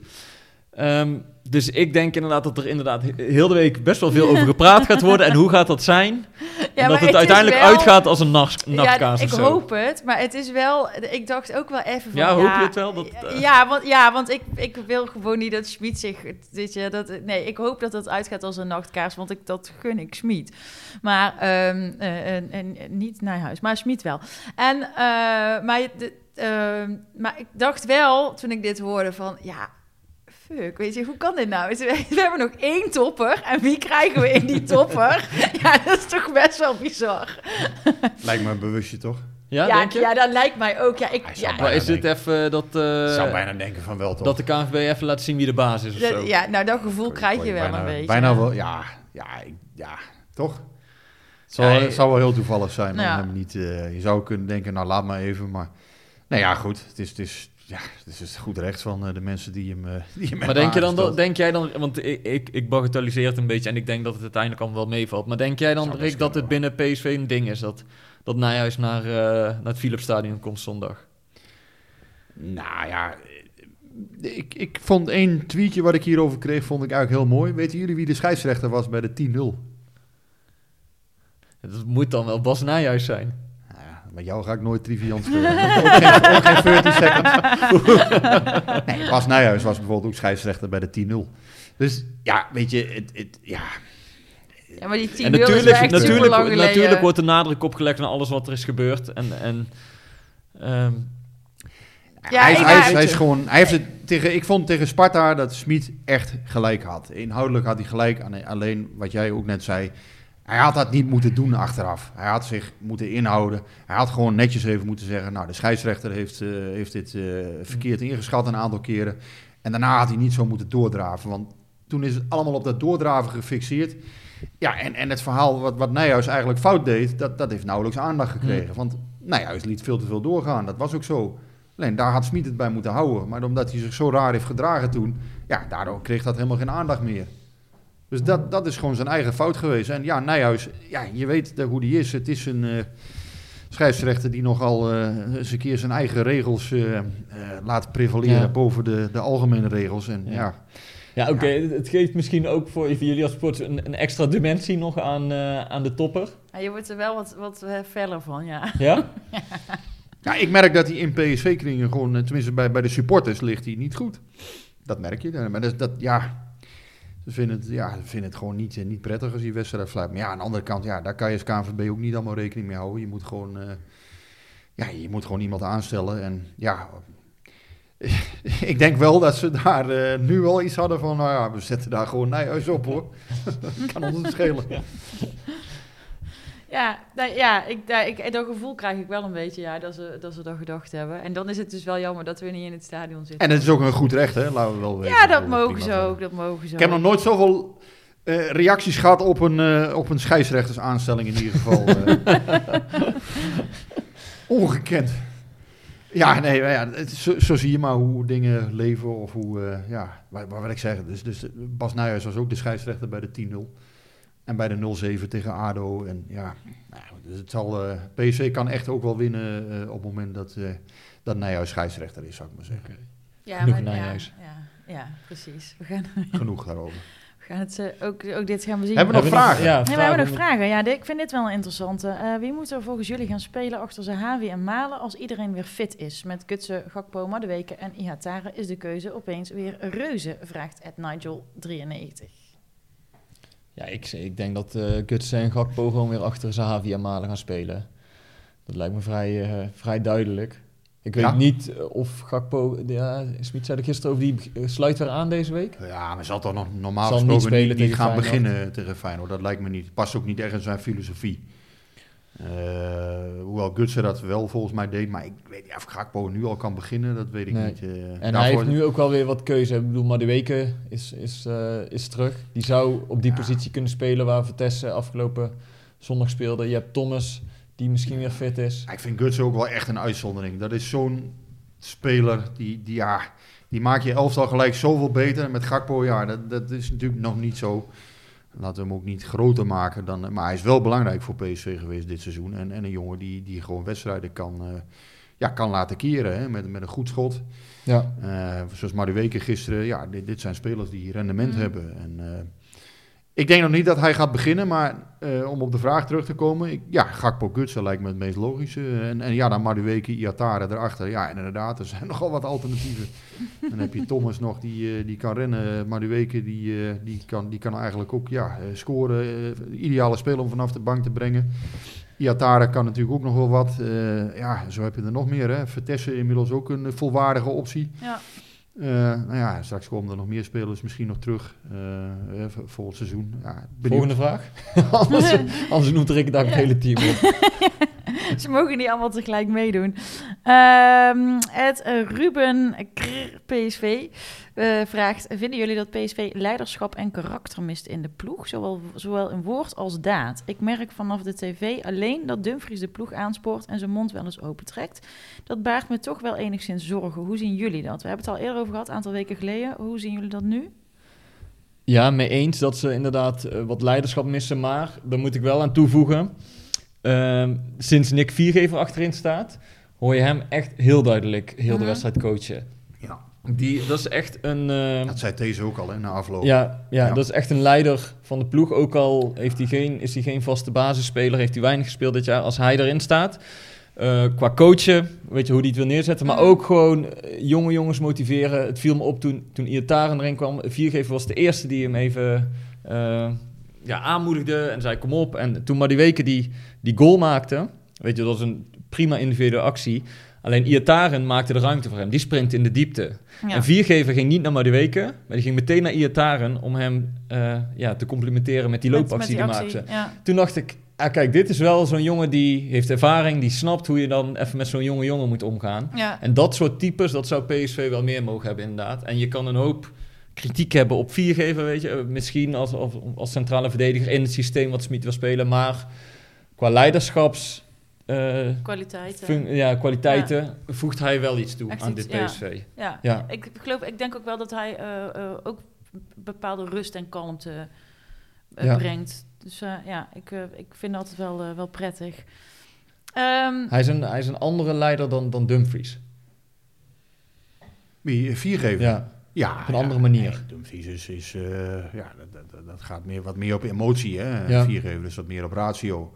Ehm, dus ik denk inderdaad dat er inderdaad he- heel de week best wel veel over gepraat gaat worden. En hoe gaat dat zijn? Ja, en dat het uiteindelijk wel- uitgaat als een nacht, Ja, nachtkaas ik of zo. hoop het, maar het is wel... Ik dacht ook wel even van... Ja, hoop je het wel? Dat, eh, Ja, want, ja, want ik, ik wil gewoon niet dat Schmid zich... Weet je, dat, nee, ik hoop dat het uitgaat als een nachtkaars, want ik, dat gun ik Schmid. Maar, en, en, niet Nijhuis, maar Schmid wel. En, eh, maar, de, ehm, maar ik dacht wel, toen ik dit hoorde, van... Ja, fuck, weet je, hoe kan dit nou? We hebben nog één topper en wie krijgen we in die topper? Ja, dat is toch best wel bizar. Lijkt me een bewustje, toch? ja, ja, denk je? ja, dat lijkt mij ook. Ja, ik, ja, Maar is Bijna dit even dat, eh, Ik zou bijna denken van wel, toch? dat de KNVB even laat zien wie de baas is of zo? dat- ja, nou dat gevoel krijg je wel bijna, een beetje. Bijna wel, ja. Ja, ik- ja toch? Het zal, Ja, het zou wel heel toevallig zijn, maar Ja. niet, eh, je zou kunnen denken, nou laat maar even. Maar nou ja, goed. Het is, het is, ja, het is goed recht van eh, de mensen die hem, eh, die hem Maar denk, je dan, dat- denk jij dan, want ik, ik, ik bagatelliseer het een beetje en ik denk dat het uiteindelijk allemaal wel meevalt. Maar denk jij dan, Zou Rick, dat het binnen PSV een ding is dat, dat Nijhuis naar, eh, naar het Philipsstadion komt zondag? Nou ja, ik, ik vond één tweetje wat ik hierover kreeg, vond ik eigenlijk heel mooi. Weten jullie wie de scheidsrechter was bij de 10-0? Dat moet dan wel Bas Nijhuis zijn. Ja, met jou ga ik nooit triviant spelen. ook, geen, ook geen 30 seconds. nee, Bas Nijhuis was bijvoorbeeld ook scheidsrechter bij de 10-0. Dus ja, weet je, het, het, ja, Ja, maar die 10 En is wel natuurlijk, echt super lang natuurlijk, natuurlijk wordt de nadruk opgelegd naar alles wat er is gebeurd. En, en ehm, Ja, hij, is, ik- hij, is, ja, hij is gewoon, hij heeft het tegen, ik vond tegen Sparta dat Smit echt gelijk had. Inhoudelijk had hij gelijk, alleen wat jij ook net zei. Hij had dat niet moeten doen achteraf. Hij had zich moeten inhouden. Hij had gewoon netjes even moeten zeggen: Nou, de scheidsrechter heeft, eh, heeft dit eh, verkeerd ingeschat een aantal keren. En daarna had hij niet zo moeten doordraven. Want toen is het allemaal op dat doordraven gefixeerd. Ja, en, en het verhaal wat, wat Nijhuis eigenlijk fout deed, dat, dat heeft nauwelijks aandacht gekregen. Want Nijhuis liet veel te veel doorgaan. Dat was ook zo. Alleen daar had Smit het bij moeten houden. Maar omdat hij zich zo raar heeft gedragen toen, ja, daardoor kreeg dat helemaal geen aandacht meer. Dus dat, dat is gewoon zijn eigen fout geweest. En ja, Nijhuis, ja, je weet hoe die is. Het is een eh, scheidsrechter die nogal eh, eens een keer zijn eigen regels eh, eh, laat prevaleren Ja. boven de, de algemene regels. En Ja. ja, ja, oké, het geeft misschien ook voor, jullie als sport een, een extra dimensie nog aan, eh, aan de topper. Ja, je wordt er wel wat, wat feller van, ja. Ja? Ja, ik merk dat hij in PSV-kringen gewoon, tenminste bij, bij de supporters, ligt hij niet goed. Dat merk je. Maar dat, dat ja, ze vinden het, ja, vinden het gewoon niet, eh, niet prettig als die wedstrijd fluit. Maar ja, aan de andere kant, ja, daar kan je als KNVB ook niet allemaal rekening mee houden. Je moet gewoon, eh, ja, je moet gewoon iemand aanstellen. En ja, ik denk wel dat ze daar eh, nu wel iets hadden van, nou ja, we zetten daar gewoon Nijhuis op hoor. kan ons het schelen. Nou, ja ik, daar, ik, dat gevoel krijg ik wel een beetje, ja, dat ze, dat ze dat gedacht hebben. En dan is het dus wel jammer dat we niet in het stadion zitten. En het is ook een goed recht, hè? Laten we wel weten. ja, dat mogen ze ook, dat mogen ze Ik heb nog nooit zoveel eh, reacties gehad op een, eh, op een scheidsrechtersaanstelling in ieder geval. eh. Ongekend. Ja, nee, ja, het zo, zo zie je maar hoe dingen leven of hoe, ja, wat, wat wil ik zeggen. Dus, dus Bas Nijhuis was ook de scheidsrechter bij de 10-0. En bij de 0-7 tegen ADO. En ja, nou, dus het zal, PSV kan echt ook wel winnen eh, op het moment dat, eh dat Nijhuis scheidsrechter is, zou ik maar zeggen. Ja, Genoeg maar- ja, Nijhuis. Ja, ja, precies. We gaan, Genoeg daarover. we gaan het eh, ook, ook dit gaan we zien. Hebben we nog vragen? Ja, Nee, we hebben nog vragen. Ja, ik vind dit wel een interessante. Eh, wie moet er volgens jullie gaan spelen achter Zahavi en Malen als iedereen weer fit is? Met Kutsen, Gakpo, Madueke en Ihatare is de keuze opeens weer reuze, vraagt Ed Nigel 93. Ja, ik, ik denk dat Gutsen en Gakpo gewoon weer achter Zahavi en Malen gaan spelen. Dat lijkt me vrij, eh, vrij duidelijk. Ik weet Ja? niet eh, of Gakpo... Ja, Smit zei er gisteren over, die sluit weer aan deze week. Ja, maar zal toch nog normaal Zal gesproken niet, gaan Feyenoord. beginnen tegen Feyenoord. Dat lijkt me niet. Past ook niet echt in zijn filosofie. Eh, hoewel Gutsen dat wel volgens mij deed. Maar ik weet niet of Gakpo nu al kan beginnen. Dat weet ik Nee. niet. Eh, En hij heeft nu ook wel weer wat keuze. Ik bedoel, Madueke is, is, eh, is terug. Die zou op die Ja. positie kunnen spelen waar Vitesse afgelopen zondag speelde. Je hebt Thomas, die misschien weer fit is. Ik vind Gutsen ook wel echt een uitzondering. Dat is zo'n speler die, die, ja, die maakt je elftal gelijk zoveel beter. Met Gakpo, ja, dat, dat is natuurlijk nog niet zo. Laten we hem ook niet groter maken. Dan, maar hij is wel belangrijk voor PSV geweest dit seizoen. En, en een jongen die, die gewoon wedstrijden kan, eh, ja, kan laten keren hè, met, met een goed schot. Ja. Eh, zoals gisteren. Ja, dit, dit zijn spelers die rendement Mm. hebben. En, eh, ik denk nog niet dat hij gaat beginnen, maar eh, om op de vraag terug te komen. Ja, Gakpo Gutsen lijkt me het meest logische. En, en ja, dan Madueke, Iatare erachter. Ja, en inderdaad, er zijn nogal wat alternatieven. dan heb je Thomas nog, die, eh, die kan rennen. Madueke, die, eh, die, kan, die kan eigenlijk ook ja, scoren. Ideale speler om vanaf de bank te brengen. Iatare kan natuurlijk ook nog wel wat. Ja, zo heb je er nog meer. Hè. Vertessen inmiddels ook een volwaardige optie. Ja. Eh, nou ja, straks komen er nog meer spelers misschien nog terug voor volgend seizoen. Ja. Volgende vraag. anders, anders noemt Rick daar het hele team op. Ze mogen niet allemaal tegelijk meedoen. Ehm het Ruben PSV eh, vraagt: Vinden jullie dat PSV leiderschap en karakter mist in de ploeg? Zowel, zowel in woord als daad. Ik merk vanaf de tv alleen dat Dumfries de ploeg aanspoort en zijn mond wel eens opentrekt. Dat baart me toch wel enigszins zorgen. Hoe zien jullie dat? We hebben het al eerder over gehad, een aantal weken geleden. Hoe zien jullie dat nu? Ja, mee eens dat ze inderdaad eh, wat leiderschap missen. Maar daar moet ik wel aan toevoegen. Ehm, sinds Nick Viergever achterin staat, hoor je hem echt heel duidelijk heel de Mhm. wedstrijd coachen. Ja, Die, dat is echt een... eh, dat zei deze ook al hè, na afloop. Ja, ja, Ja. dat is echt een leider van de ploeg. Ook al heeft hij geen, is hij geen vaste basisspeler, heeft hij weinig gespeeld dit jaar. Als hij erin staat, eh, qua coachen, weet je hoe hij het wil neerzetten. Maar Mhm. ook gewoon eh, jonge jongens motiveren. Het viel me op toen, toen Iataren erin kwam. Viergever was de eerste die hem even eh, ja, aanmoedigde en zei kom op. En toen Madueke die, die goal maakte, weet je, dat was een prima individuele actie. Alleen Iataren maakte de ruimte voor hem. Die springt in de diepte. Ja. En Viergever ging niet naar Madueke, maar die ging meteen naar Iataren om hem eh, ja, te complimenteren met die Met- loopactie met die die maakte. Ja. Toen dacht ik, ah, kijk, dit is wel zo'n jongen die heeft ervaring, die snapt hoe je dan even met zo'n jonge jongen moet omgaan. Ja. En dat soort types, dat zou PSV wel meer mogen hebben inderdaad. En je kan een hoop kritiek hebben op Viergever, weet je. eh, Misschien als, als, als centrale verdediger in het systeem wat Smit wil spelen. Maar qua leiderschaps... eh, Kwaliteit. fun- ja, kwaliteiten voegt hij wel iets toe Echt aan iets, dit ja. PSV. Ja, Ja. Ik, geloof, ik denk ook wel dat hij eh, eh, ook bepaalde rust en kalmte Ja. brengt. Dus eh, ja, ik, ik vind dat altijd wel, wel prettig. Ehm, Hij is een, hij is een andere leider dan, dan Dumfries. Wie, viergever? Ja. Ja, Op een ja, andere manier. Nee, Dumfries is, is eh, ja, dat, dat, dat gaat meer, wat meer op emotie. Hè? Ja. Viergever is wat meer op ratio.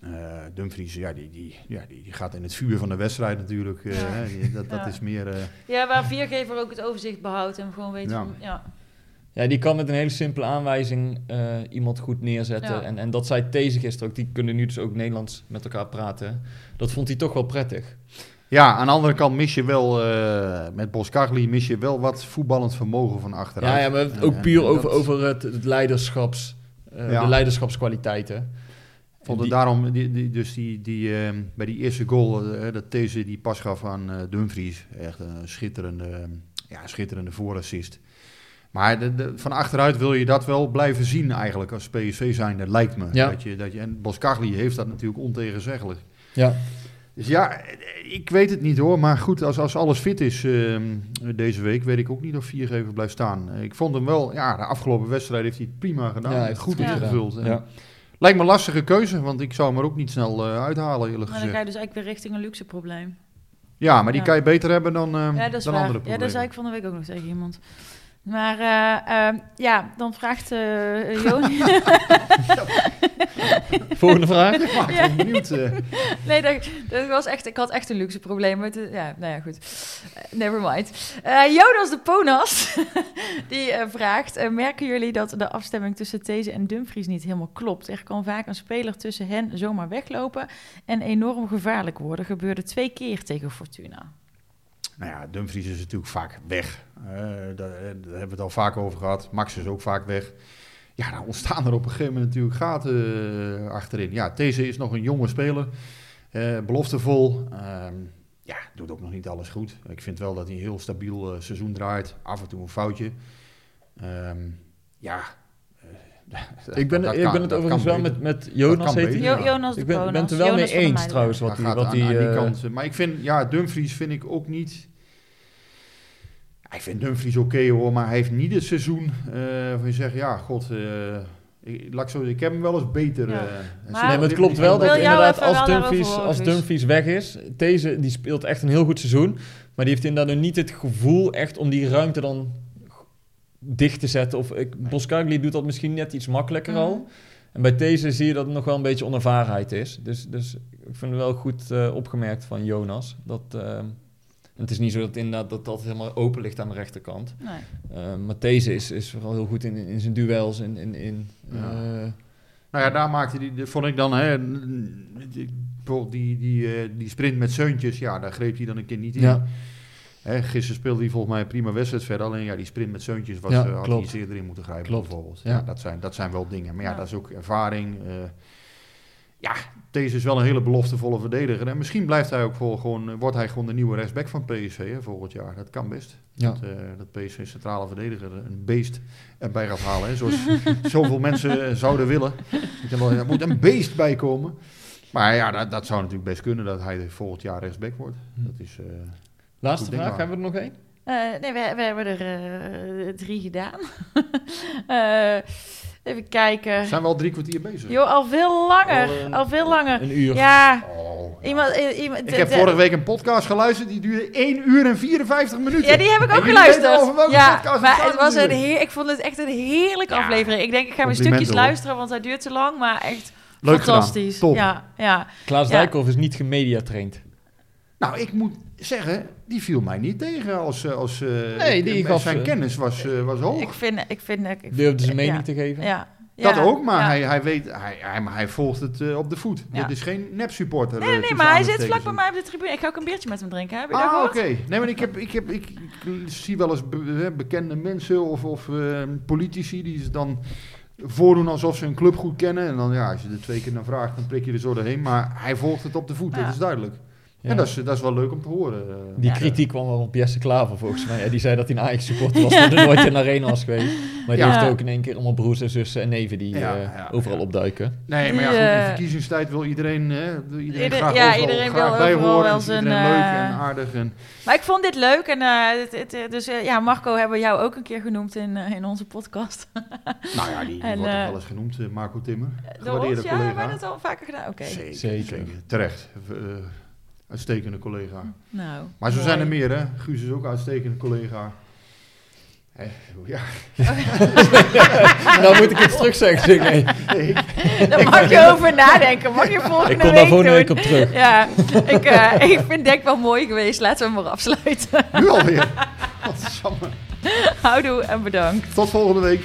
Eh Dumfries, ja, die, die, ja die, die gaat in het vuur van de wedstrijd natuurlijk. eh, Ja. die- dat, dat Ja. is meer... eh, ja, waar viergever ook het overzicht behoudt en gewoon weet Ja. van... Ja, Ja, die kan met een hele simpele aanwijzing eh, iemand goed neerzetten. Ja. En, en dat zei These gisteren ook. Die kunnen nu dus ook Nederlands met elkaar praten. Dat vond hij toch wel prettig. Ja, aan de andere kant mis je wel, eh, met Boskagli mis je wel wat voetballend vermogen van achteruit. Ja, ja maar En- ook puur en over, dat- over het, het leiderschaps, eh, Ja. de leiderschapskwaliteiten. vond het die- daarom, die, die, dus die, die, eh, bij die eerste goal, eh, dat deze die pas gaf aan Dumfries. Echt een schitterende, ja, schitterende voorassist. Maar de, de- van achteruit wil je dat wel blijven zien eigenlijk als PSV zijnde, lijkt me. Ja. Dat je, dat je, en Boskagli heeft dat natuurlijk ontegenzeggelijk. Ja. Dus ja, ik weet het niet hoor. Maar goed, als, als alles fit is ehm, deze week, weet ik ook niet of Viergever blijft staan. Ik vond hem wel, ja, de afgelopen wedstrijd heeft hij het prima gedaan. Ja, hij heeft goed het goed ingevuld. En Ja. Lijkt me een lastige keuze, want ik zou hem er ook niet snel eh, uithalen, eerlijk Maar dan ga je gezegd. dus eigenlijk weer richting een luxe probleem. Ja, maar die Ja. kan je beter hebben dan, Ja, dat is dan waar. andere Ja, problemen. dat zei ik van de week ook nog tegen iemand. Maar eh, ehm, ja, dan vraagt eh Joon... Volgende vraag. Ik maak Ja. me benieuwd. eh. nee, dat, dat was echt, ik had echt een luxe probleem. met de- ja, nou ja, goed. Never mind. Eh, Jonas de Ponas, die eh, vraagt... merken jullie dat de afstemming tussen These en Dumfries niet helemaal klopt? Er kan vaak een speler tussen hen zomaar weglopen... en enorm gevaarlijk worden. Gebeurde twee keer tegen Fortuna. Nou ja, Dumfries is natuurlijk vaak weg. Eh, daar, daar hebben we het al vaak over gehad. Max is ook vaak weg. Ja, dan ontstaan er op een gegeven moment natuurlijk gaten eh, achterin. Ja, These is nog een jonge speler. eh, beloftevol. Ehm, ja, doet ook nog niet alles goed. Ik vind wel dat hij een heel stabiel eh, seizoen draait. Af en toe een foutje. Ehm, ja. Eh, Ik ben, dat ik kan- ben het overigens wel beter. met, met Jonas, heet beter. Ja. Jonas Ik ben, ben het er wel Jonas mee eens trouwens, wat die, wat aan, die, aan die eh, kant. Maar ik vind, ja, Dumfries vind ik ook niet... Ik vind Dumfries oké hoor, maar hij heeft niet het seizoen uh, van je zegt, ja, god, uh, ik, laat ik, zo, ik heb hem wel eens beter. Ja. Uh, Maar- nee, maar het klopt wel dat inderdaad als Dumfries, als. Dumfries weg is, deze die speelt echt een heel goed seizoen, maar die heeft inderdaad nog niet het gevoel echt om die ruimte dan dicht te zetten. Of ik, Boskagli doet dat misschien net iets makkelijker Mhm. al. En bij deze zie je dat het nog wel een beetje onervarenheid is. Dus, dus ik vind het wel goed eh, opgemerkt van Jonas. Dat, eh, het is niet zo dat inderdaad dat dat helemaal open ligt aan de rechterkant. Nee. Uh, maar deze is, is vooral heel goed in, in zijn duels. In, in, in, Ja. eh, Nou ja, daar maakte die, die- vond ik dan, hè, die, bijvoorbeeld die, die, eh, die sprint met Seuntjes, ja, daar greep hij dan een keer niet in. ja. Hè, gisteren speelde hij volgens mij een prima wedstrijd verder. Alleen ja, die sprint met Seuntjes was, Ja, eh, had hij iets eerder in moeten grijpen Klopt, bijvoorbeeld. ja. Ja, dat, zijn, dat zijn wel dingen. Maar ja, Ja. dat is ook ervaring. eh. ja, deze is wel een hele beloftevolle verdediger. En misschien blijft hij ook voor, gewoon, eh, wordt hij gewoon de nieuwe rechtsback van PSV hè, volgend jaar. Dat kan best. Ja. Dat, eh, dat PSV centrale verdediger een beest erbij gaat halen. Hè, zoals zoveel mensen zouden willen. Er moet een beest bij komen. Maar ja, dat, dat zou natuurlijk best kunnen dat hij volgend jaar rechtsback wordt. Hm. Dat is... eh, Laatste Goed vraag, hebben we er nog één? Eh, nee, we, we hebben er eh, drie gedaan. Eh, even kijken. zijn we al drie kwartier bezig? Jo, al veel langer. Al, Al veel langer. Een uur. Ja, Oh, iemand... iemand Ik heb vorige week een podcast geluisterd, die duurde 1 uur en 54 minuten. Ja, die heb ik ook geluisterd. Ja, podcast maar het was een heer, ik vond het echt een heerlijke Ja, aflevering. Ik denk, ik ga mijn stukjes hoor. luisteren, want hij duurt te lang. Maar echt Leuk fantastisch. gedaan. Top. Ja, ja. Klaas Ja. Dijkhoff is niet gemediatraind. Nou, ik moet zeggen, die viel mij niet tegen als... eh, als eh, Nee, ik- die gaf, Zijn eh, kennis was, was hoog. Ik vind... Ik vind ik, Durfde zijn mening ja. te geven. Ja. dat Ja, ook, maar ja. hij, hij weet, hij, hij, maar hij volgt het op de voet. Ja. Dit is geen nep-supporter. Nee, eh, nee, tussen maar hij zit vlak bij mij op de tribune. Ik ga ook een biertje met hem drinken. Heb je Ah, oké. Nee, maar ik, heb, ik, heb, ik, ik zie wel eens be- bekende mensen of, of eh, politici die ze dan voordoen alsof ze een club goed kennen. En dan, ja, als je er twee keer naar vraagt, dan prik je er zo doorheen. Maar hij volgt het op de voet, Ja. dat is duidelijk. Ja. En dat is, dat is wel leuk om te horen. eh. Die Ja. kritiek kwam wel op Jesse Klaver volgens mij. Ja, die zei dat hij een Ajax-supporter was, maar er nooit in de arena was geweest. Maar die Ja. heeft ook in één keer allemaal broers en zussen en neven die Ja, eh, overal ja. opduiken. Nee, maar ja, goed, in eh, verkiezingstijd wil iedereen, hè, wil iedereen Ieder- graag ja, iedereen graag wil bij overal horen. wel zijn, iedereen leuk en aardig. En, Maar ik vond dit leuk. En, het, het, dus ja, Marco hebben we jou ook een keer genoemd in, eh, in onze podcast. nou ja, die, die En, wordt ook wel eens genoemd, Marco Timmer. Door ons, ja, hebben collega. we het al vaker gedaan? Oké. Zeker, Zeker. zeker. Terecht. Eh, uitstekende collega. Nou, Maar zo mooi. zijn er meer, hè. Guus is ook een uitstekende collega. Hè, ja, nou moet ik iets terug zeggen. nee. nee, Daar mag je over nadenken. Mag je volgende Ik kom week daar volgende week op terug. Ja, ik, eh, ik vind denk wel mooi geweest. Laten we hem maar afsluiten. nu alweer. Houdoe en bedankt. Tot volgende week.